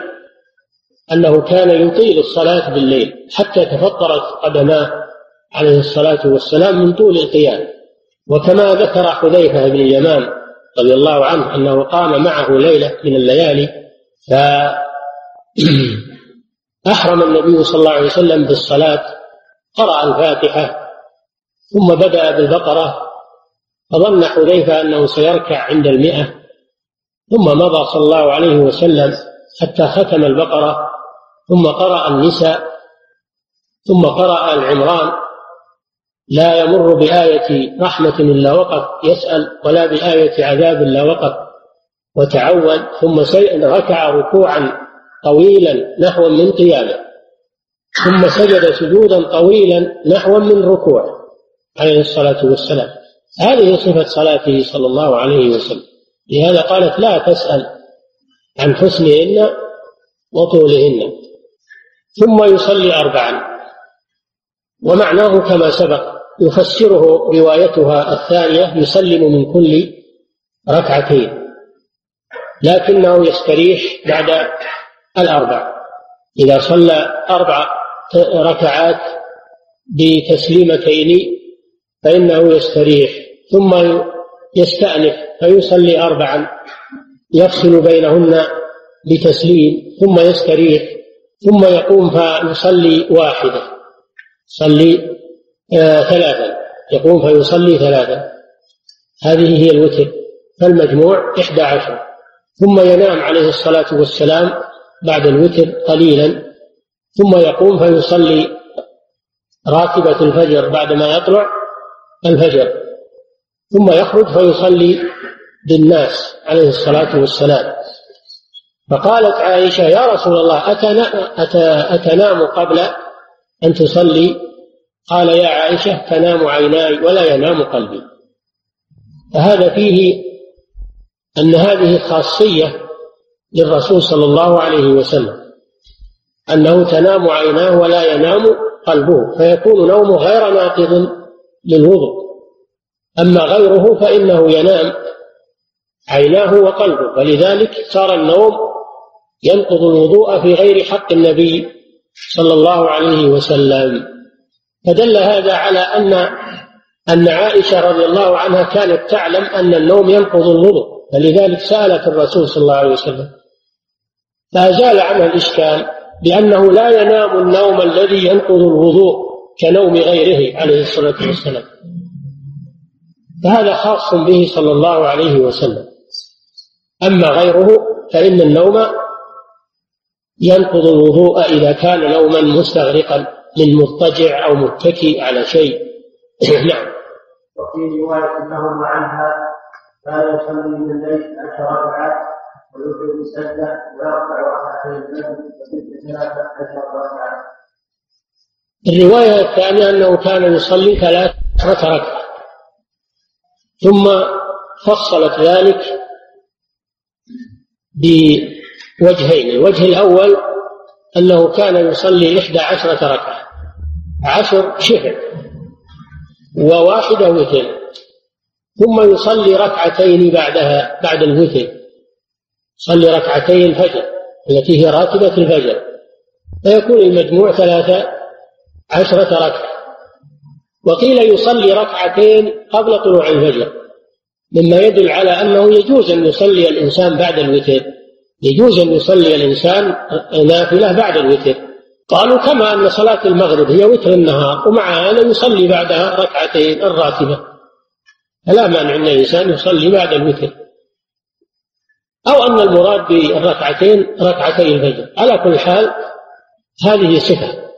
أنه كان يطيل الصلاة بالليل حتى تفطرت قدماه عليه الصلاة والسلام من طول القيام. وكما ذكر حذيفة بن اليمان رضي الله عنه أنه قام معه ليلة من الليالي فأحرم *clears throat* النبي صلى الله عليه وسلم بالصلاة قرأ الفاتحة ثم بدأ بالبقرة فظن حذيفة أنه سيركع عند المئة ثم مضى صلى الله عليه وسلم حتى ختم البقرة ثم قرأ النساء ثم قرأ العمران لا يمر بآية رحمة إلا وقف يسأل ولا بآية عذاب إلا وقف وتعود ثم ركع ركوعا طويلا نحو من قيامه. ثم سجد سجودا طويلا نحو من ركوع عليه الصلاة والسلام. هذه صفة صلاته صلى الله عليه وسلم. لهذا قالت لا تسأل عن حسنهن وطولهن. ثم يصلي أربعا. ومعناه كما سبق يفسره روايتها الثانية يسلم من كل ركعتين. لكنه يستريح بعد الأربع. إذا صلى أربع ركعات بتسليمتين فإنه يستريح ثم يستأنف فيصلي أربعا يفصل بينهن بتسليم ثم يستريح ثم يقوم فيصلي واحدة صلي آه ثلاثا يقوم فيصلي ثلاثا. هذه هي الوتر. فالمجموع إحدى عشر. ثم ينام عليه الصلاة والسلام بعد الوتر قليلا ثم يقوم فيصلي راتبة الفجر بعدما يطلع الفجر ثم يخرج فيصلي بالناس عليه الصلاة والسلام. فقالت عائشة يا رسول الله أتنام قبل أن تصلي؟ قال يا عائشة تنام عيناي ولا ينام قلبي. فهذا فيه أن هذه خاصية للرسول صلى الله عليه وسلم. أنه تنام عيناه ولا ينام قلبه فيكون نومه غير ناقض للوضوء. أما غيره فإنه ينام عيناه وقلبه ولذلك صار النوم ينقض الوضوء في غير حق النبي صلى الله عليه وسلم. فدل هذا على أن أن عائشة رضي الله عنها كانت تعلم أن النوم ينقض الوضوء. فلذلك سألت الرسول صلى الله عليه وسلم فأزال عنها الإشكال بأنه لا ينام النوم الذي ينقض الوضوء كنوم غيره عليه الصلاة والسلام. فهذا خاص به صلى الله عليه وسلم. أما غيره فإن النوم ينقض الوضوء إذا كان نوما مستغرقا من مضطجع أو متكي على شيء. *clears throat* نعم. وفي رواية لهما عنها كان يصلي من الليل عشر ركعات ويوتر بسجدة ويرفع ركعتين وست ثلاثة عشر ركعة الرواية الثانية أنه كان يصلي ثلاث ركعة ثم فصلت ذلك بوجهين. الوجه الأول أنه كان يصلي إحدى عشرة ركعة. عشر شهر. وواحدة وتر ثم يصلي ركعتين بعدها بعد الوتر. يصلي ركعتي الفجر التي هي راتبة الفجر. فيكون المجموع ثلاثة عشرة ركعة. وقيل يصلي ركعتين قبل طلوع الفجر. مما يدل على أنه يجوز أن يصلي الإنسان بعد الوتر. يجوز أن يصلي الإنسان نافلة بعد الوتر. قالوا كما أن صلاة المغرب هي وتر النهار ومع هذا يصلي بعدها ركعتين الراتبة. فلا مانع أن الإنسان يصلي بعد الوتر أو أن المراد بالركعتين ركعتي الفجر. على كل حال هذه صفة.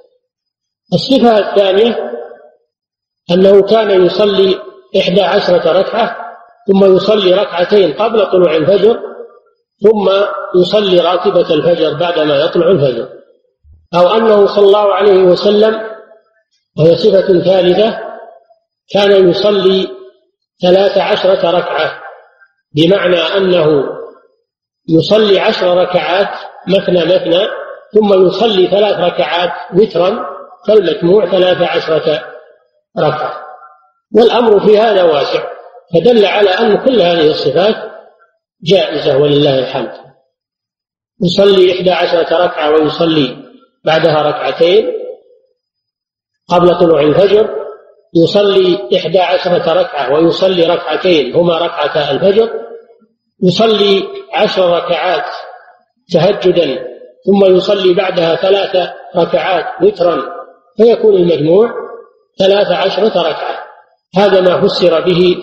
الصفة الثانية أنه كان يصلي إحدى عشرة ركعة ثم يصلي ركعتين قبل طلوع الفجر ثم يصلي راتبة الفجر بعدما يطلع الفجر. أو أنه صلى الله عليه وسلم وهي صفة ثالثة كان يصلي ثلاث عشرة ركعة بمعنى أنه يصلي عشر ركعات مثنى مثنى ثم يصلي ثلاث ركعات وترا فالمجموع ثلاث عشرة ركعة. والأمر في هذا واسع فدل على أن كل هذه الصفات جائزة ولله الحمد. يصلي إحدى عشرة ركعة ويصلي بعدها ركعتين قبل طلوع الفجر يصلي إحدى عشرة ركعة ويصلي ركعتين هما ركعتا الفجر يصلي عشر ركعات تهجدا ثم يصلي بعدها ثلاث ركعات وترا فيكون المجموع ثلاث عشرة ركعة. هذا ما فسر به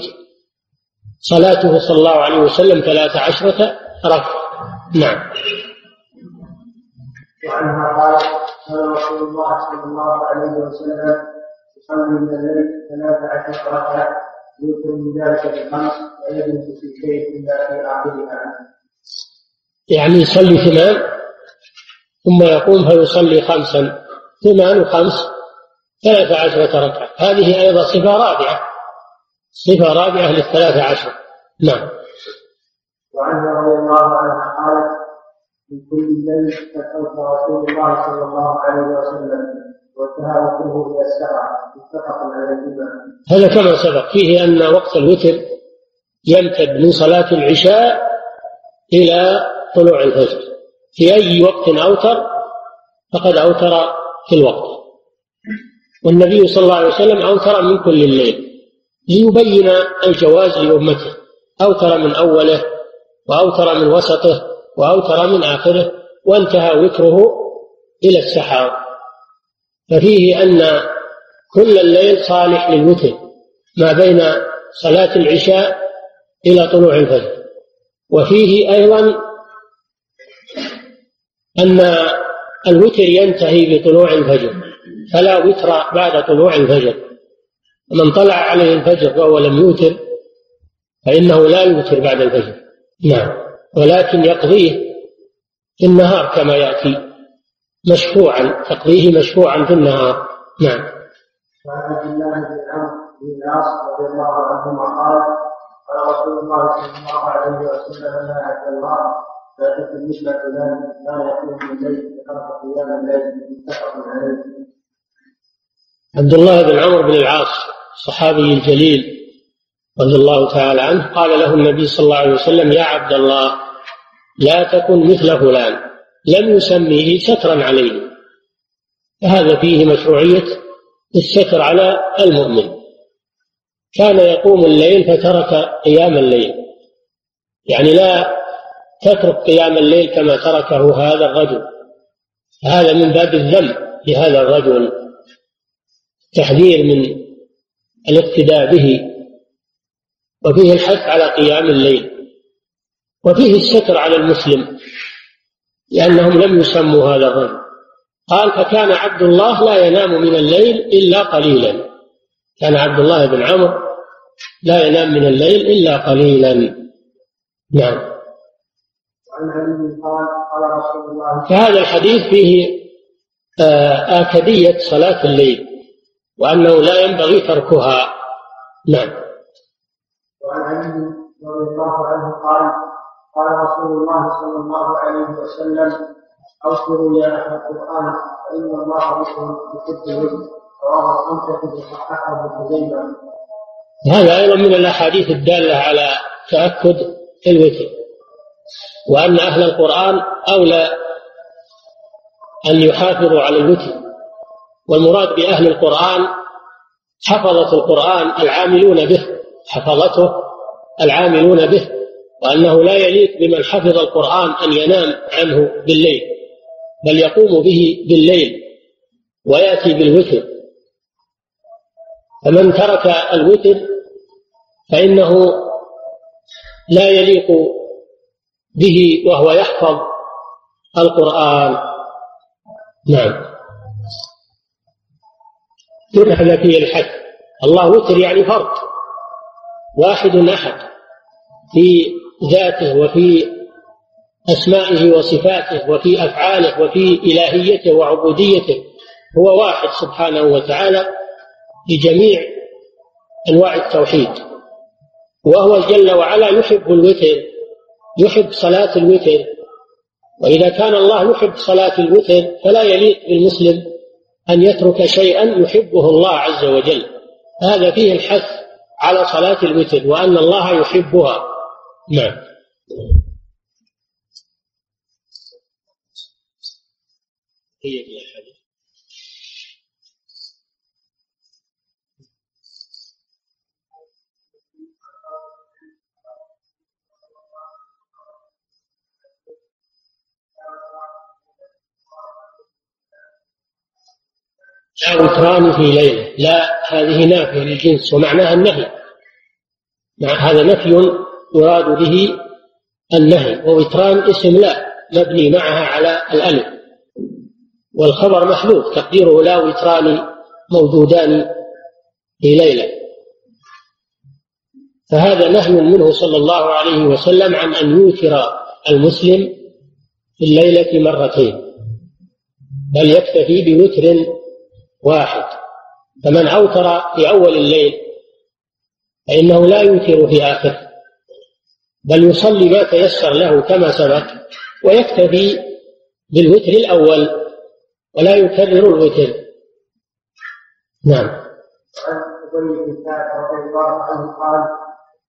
صلاته صلى الله عليه وسلم ثلاث عشرة ركعة. نعم. وعنها قال قال رسول الله صلى الله عليه وسلم يصلي من الليل ثلاث عشرة ركعة يوتر من ذلك بالخمس ويجلس في شيء إلا في اخرها يعني يصلي ثمان ثم يقوم فيصلي خمسا. ثمان وخمس ثلاث عشرة ركعة. هذه أيضا صفة رابعة. صفة رابعة للثلاث عشر. نعم. وعنها رضي الله عنها قالت من كل الليل فتوفى رسول الله صلى الله عليه وسلم. إلى هذا كما سبق. فيه أن وقت الوتر يمتد من صلاة العشاء إلى طلوع الفجر. في أي وقت أوتر فقد أوتر في الوقت. والنبي صلى الله عليه وسلم أوتر من كل الليل ليبين الجواز لأمته. أوتر من أوله وأوتر من وسطه وأوتر من آخره وانتهى وتره إلى السحر ففيه أن كل الليل صالح للوتر ما بين صلاة العشاء إلى طلوع الفجر. وفيه أيضا أن الوتر ينتهي بطلوع الفجر فلا وتر بعد طلوع الفجر. ومن طلع عليه الفجر وهو لم يوتر فإنه لا يوتر بعد الفجر. نعم. ولكن يقضيه في النهار كما يأتي. مشفوعا تقضيه مشفوعا في النهار. نعم. وعن عبد الله بن عمرو بن العاص رضي الله عنهما قال قال رسول الله صلى الله عليه وسلم يا عبد الله لا تكن مثل فلان لا يقوم الليل بخمس قيام الليل متفق عليه. عبد الله بن عمرو بن العاص الصحابي الجليل رضي الله تعالى عنه قال له النبي صلى الله عليه وسلم يا عبد الله لا تكن مثل فلان. لم يسميه سترا عليه. فهذا فيه مشروعية الستر على المؤمن. كان يقوم الليل فترك قيام الليل. يعني لا تترك قيام الليل كما تركه هذا الرجل. هذا من باب الذم لهذا الرجل. تحذير من الاقتداء به. وفيه الحث على قيام الليل. وفيه الستر على المسلم. لأنهم لم يسموا هذا الرجل. قال فكان عبد الله لا ينام من الليل إلا قليلا. كان عبد الله بن عمرو لا ينام من الليل إلا قليلا. نعم. فهذا الحديث فيه آه، آكدية صلاة الليل وأنه لا ينبغي تركها. نعم. وعن علي رضي الله عنه قال قال رسول الله صلى الله عليه وسلم أوصلوا يا أهل القرآن فإن الله بكم وجه رواه الخمسة وصححه خزيمة هذا أيضا من الأحاديث الدالة على تأكد الوتر وأن أهل القرآن أولى أن يحافظوا على الوتر. والمراد بأهل القرآن حفظة القرآن العاملون به حفظته العاملون به. وأنه لا يليق بمن حفظ القرآن أن ينام عنه بالليل بل يقوم به بالليل ويأتي بالوتر. فمن ترك الوتر فإنه لا يليق به وهو يحفظ القرآن. نعم. هذا فيه الحد الله وتر يعني فرد واحد أحد. في ذاته وفي أسمائه وصفاته وفي أفعاله وفي إلهيته وعبوديته هو واحد سبحانه وتعالى في جميع أنواع التوحيد. وهو جل وعلا يحب الوتر يحب صلاة الوتر. وإذا كان الله يحب صلاة الوتر فلا يليق بالمسلم أن يترك شيئا يحبه الله عز وجل. هذا فيه الحث على صلاة الوتر وأن الله يحبها. نعم. هي وتران في ليلة لا هذه نافية للجنس ومعناها النهي. هذا نفي يراد به النهي ووتران اسم لا مبني معها على الألف. والخبر محذوف تقديره لا وتران موجودان في ليلة. فهذا نهي منه صلى الله عليه وسلم عن أن يوتر المسلم في الليلة مرتين. بل يكتفي بوتر واحد. فمن أوتر في أول الليل فإنه لا يوتر في آخره. بل يصلي ما تيسر له كما سبق ويكتفي بالوتر الأول ولا يكرر الوتر. نعم. عن ابي بن رضي الله عنه قال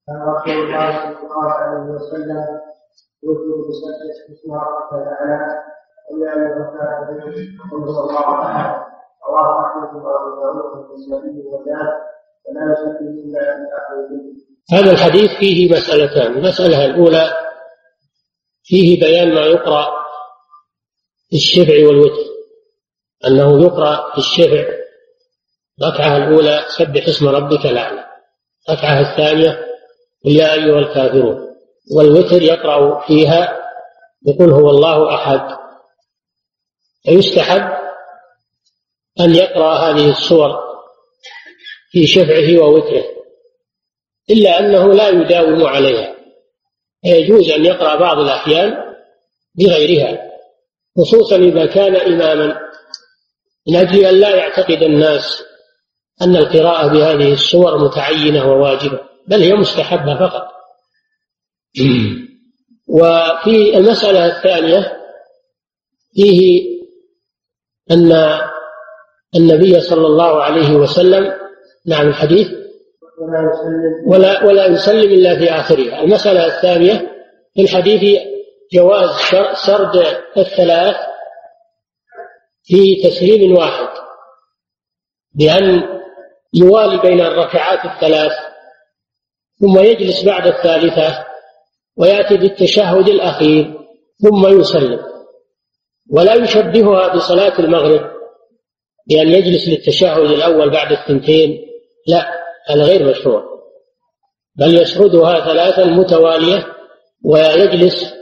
كان رسول الله صلى الله عليه وسلم يوتر بسبح اسم ربك الاعلى ايها الكافرون قل هو الله احد رواه احمد وابو داود والنسائي وزاد فلا يصلي الا في اخر هذا الحديث فيه مسألتان. المسألة الأولى فيه بيان ما يقرأ في الشفع والوتر. أنه يقرأ في الشفع. الركعة الأولى سبح اسم ربك الأعلى. الركعة الثانية يا أيها الكافرون. والوتر يقرأ فيها يقول هو الله أحد. فيستحب أن يقرأ هذه السور في شفعه ووتره. إلا أنه لا يداوم عليها. يجوز أن يقرأ بعض الأحيان بغيرها خصوصا إذا كان إماما. من أجل أن لا يعتقد الناس أن القراءة بهذه السور متعينة وواجبة بل هي مستحبة فقط. *clears throat* وفي المسألة الثانية فيه أن النبي صلى الله عليه وسلم نعم الحديث ولا ولا يسلم إلا في آخرها. المسألة الثانية في الحديث جواز سرد الثلاث في تسليم واحد بأن يوالي بين الركعات الثلاث ثم يجلس بعد الثالثة ويأتي بالتشهد الأخير ثم يسلم. ولا يشبهها بصلاة المغرب بأن يجلس للتشهد الأول بعد الثنتين لا. هذا غير مشروع. بل يشهدها ثلاثا متوالية ويجلس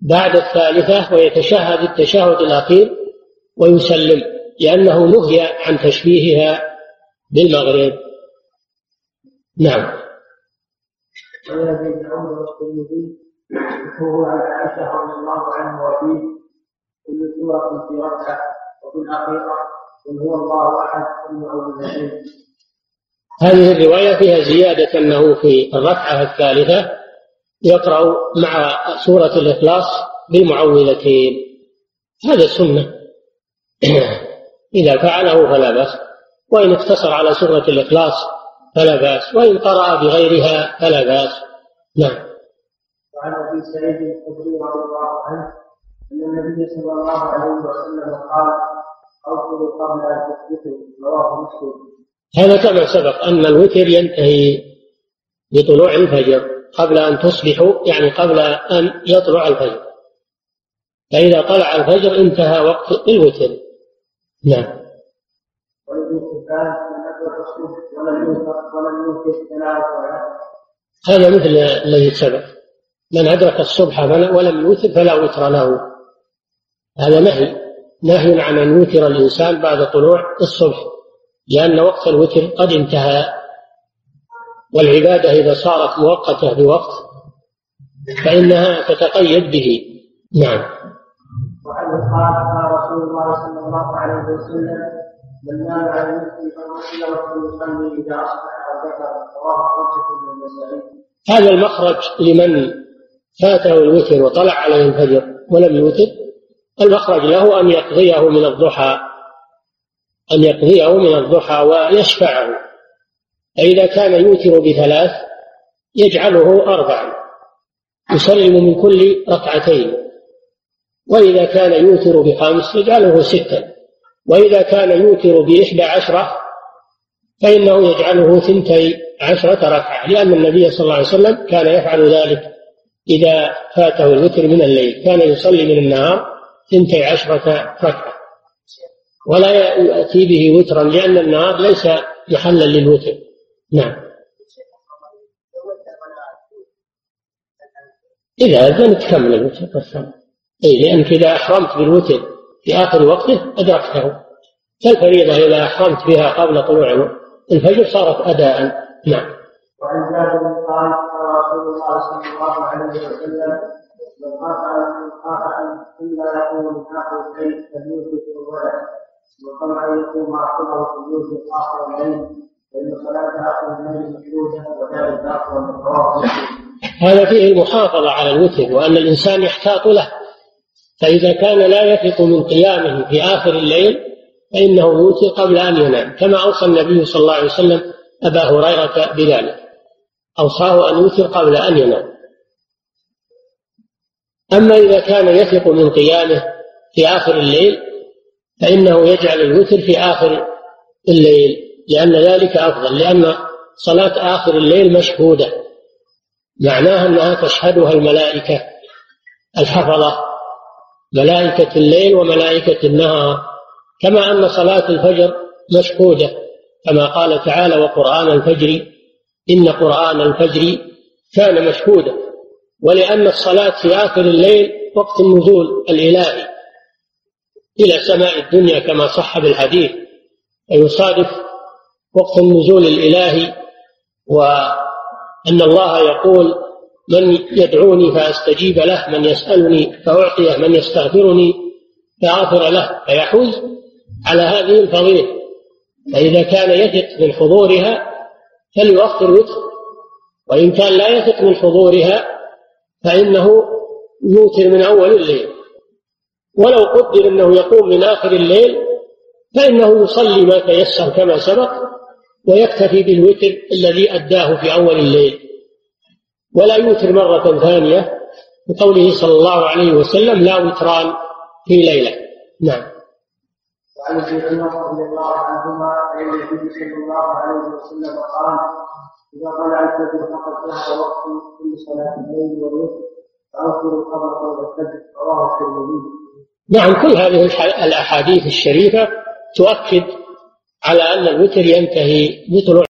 بعد الثالثة ويتشهد التشهد الأخير ويسلم لأنه نهي عن تشبيهها بالمغرب. نعم. ويزيد بن عمر والترمذي هو عن عائشة رضي الله عنها وفيه كل سورة في ركعة وفي الأخيرة قل هو الله أحد المعوذتين هذه الرواية فيها زيادة أنه في الركعة الثالثة يقرأ مع سورة الإخلاص بالمعوذتين. هذا سنة *clears throat* إذا فعله فلا بأس. وإن اقتصر على سورة الإخلاص فلا بأس. وإن قرأ بغيرها فلا بأس. نعم. وعن أبي سعيد الخدري رضي الله عنه أن النبي صلى الله عليه وسلم قال أوصلوا قبل أن تصبحوا رواه مسلم. هذا كما سبق أن الوتر ينتهي بطلوع الفجر قبل أن تصبحوا يعني قبل أن يطلع الفجر. فإذا طلع الفجر انتهى وقت الوتر. نعم. هذا مثل الذي سبق. من أدرك الصبح ولم يوتر فلا وتر له. هذا نهي. نهي عن أن يوتر الإنسان بعد طلوع الصبح. لأن وقت الوتر قد انتهى والعبادة إذا صارت مؤقتة بوقت فإنها تتقيد به. نعم. وعنه قال قال رسول الله صلى الله عليه وسلم من نام على المسجد فغسله يصلي إذا أصبح أو ذكر رواه حجة من المسائل هذا المخرج لمن فاته الوتر وطلع عليه الفجر ولم يوتر. المخرج له أن يقضيه من الضحى. أن يقضيه من الضحى ويشفعه. فإذا كان يوتر بثلاث يجعله أربعا يسلم من كل ركعتين. وإذا كان يوتر بخمس يجعله ستا. وإذا كان يوتر بإحدى عشرة فإنه يجعله ثنتي عشرة ركعة لأن النبي صلى الله عليه وسلم كان يفعل ذلك إذا فاته الوتر من الليل. كان يصلي من النهار ثنتي عشرة ركعة. ولا يأتي به وترا لأن النهار ليس محلا للوتر. نعم. إذا أذن تكمل الوتر والصلاة أي لأنك إذا أحرمت بالوتر في آخر وقته أدركته. كالفريضة إذا أحرمت بها قبل طلوع الفجر صارت أداء نعم. وعن جابر قال قال رسول الله صلى الله عليه وسلم من خاف من خاف ألا يقوم من آخر الليل فليوتر أوله ومن طمع أن يقوم آخره فليوتر آخر الليل فإن صلاة آخر الليل مشهودة وذلك أفضل هذا فيه المحافظة على الوتر وأن الإنسان يحتاط له. فإذا كان لا يثق من قيامه في آخر الليل فإنه يوتر قبل أن ينام. كما أوصى النبي صلى الله عليه وسلم أبا هريرة بذلك. أوصاه أن يوتر قبل أن ينام. أما إذا كان يثق من قيامه في آخر الليل فإنه يجعل الوتر في آخر الليل لأن ذلك أفضل لأن صلاة آخر الليل مشهودة. معناها أنها تشهدها الملائكة الحفظة ملائكة الليل وملائكة النهار. كما أن صلاة الفجر مشهودة كما قال تعالى وقرآن الفجر إن قرآن الفجر كان مشهودا. ولأن الصلاة في آخر الليل وقت النزول الإلهي. إلى سماء الدنيا كما صح بالحديث ويصادف وقت النزول الإلهي وأن الله يقول من يدعوني فأستجيب له من يسألني فأعطيه من يستغفرني فأغفر له. فيحوز على هذه الفضيلة. فإذا كان يثق من حضورها فليؤخر وتر وإن كان لا يثق من حضورها فإنه يوتر من أول الليل. ولو قدر أنه يقوم من آخر الليل فإنه يصلي ما تيسر كما سبق ويكتفي بالوتر الذي أداه في أول الليل. ولا يوتر مرة ثانية بقوله صلى الله عليه وسلم لا وتران في ليلة. نعم. وعن ابن عمر رضي الله عنهما عن النبي صلى الله عليه وسلم قال إذا طلع الفجر فقد ظهر وقت كل صلاة الليل والوتر فأوتروا قبل قول الفجر. رواه الترمذي. نعم كل هذه الأحاديث الشريفة تؤكد على أن الوتر ينتهي بطلوع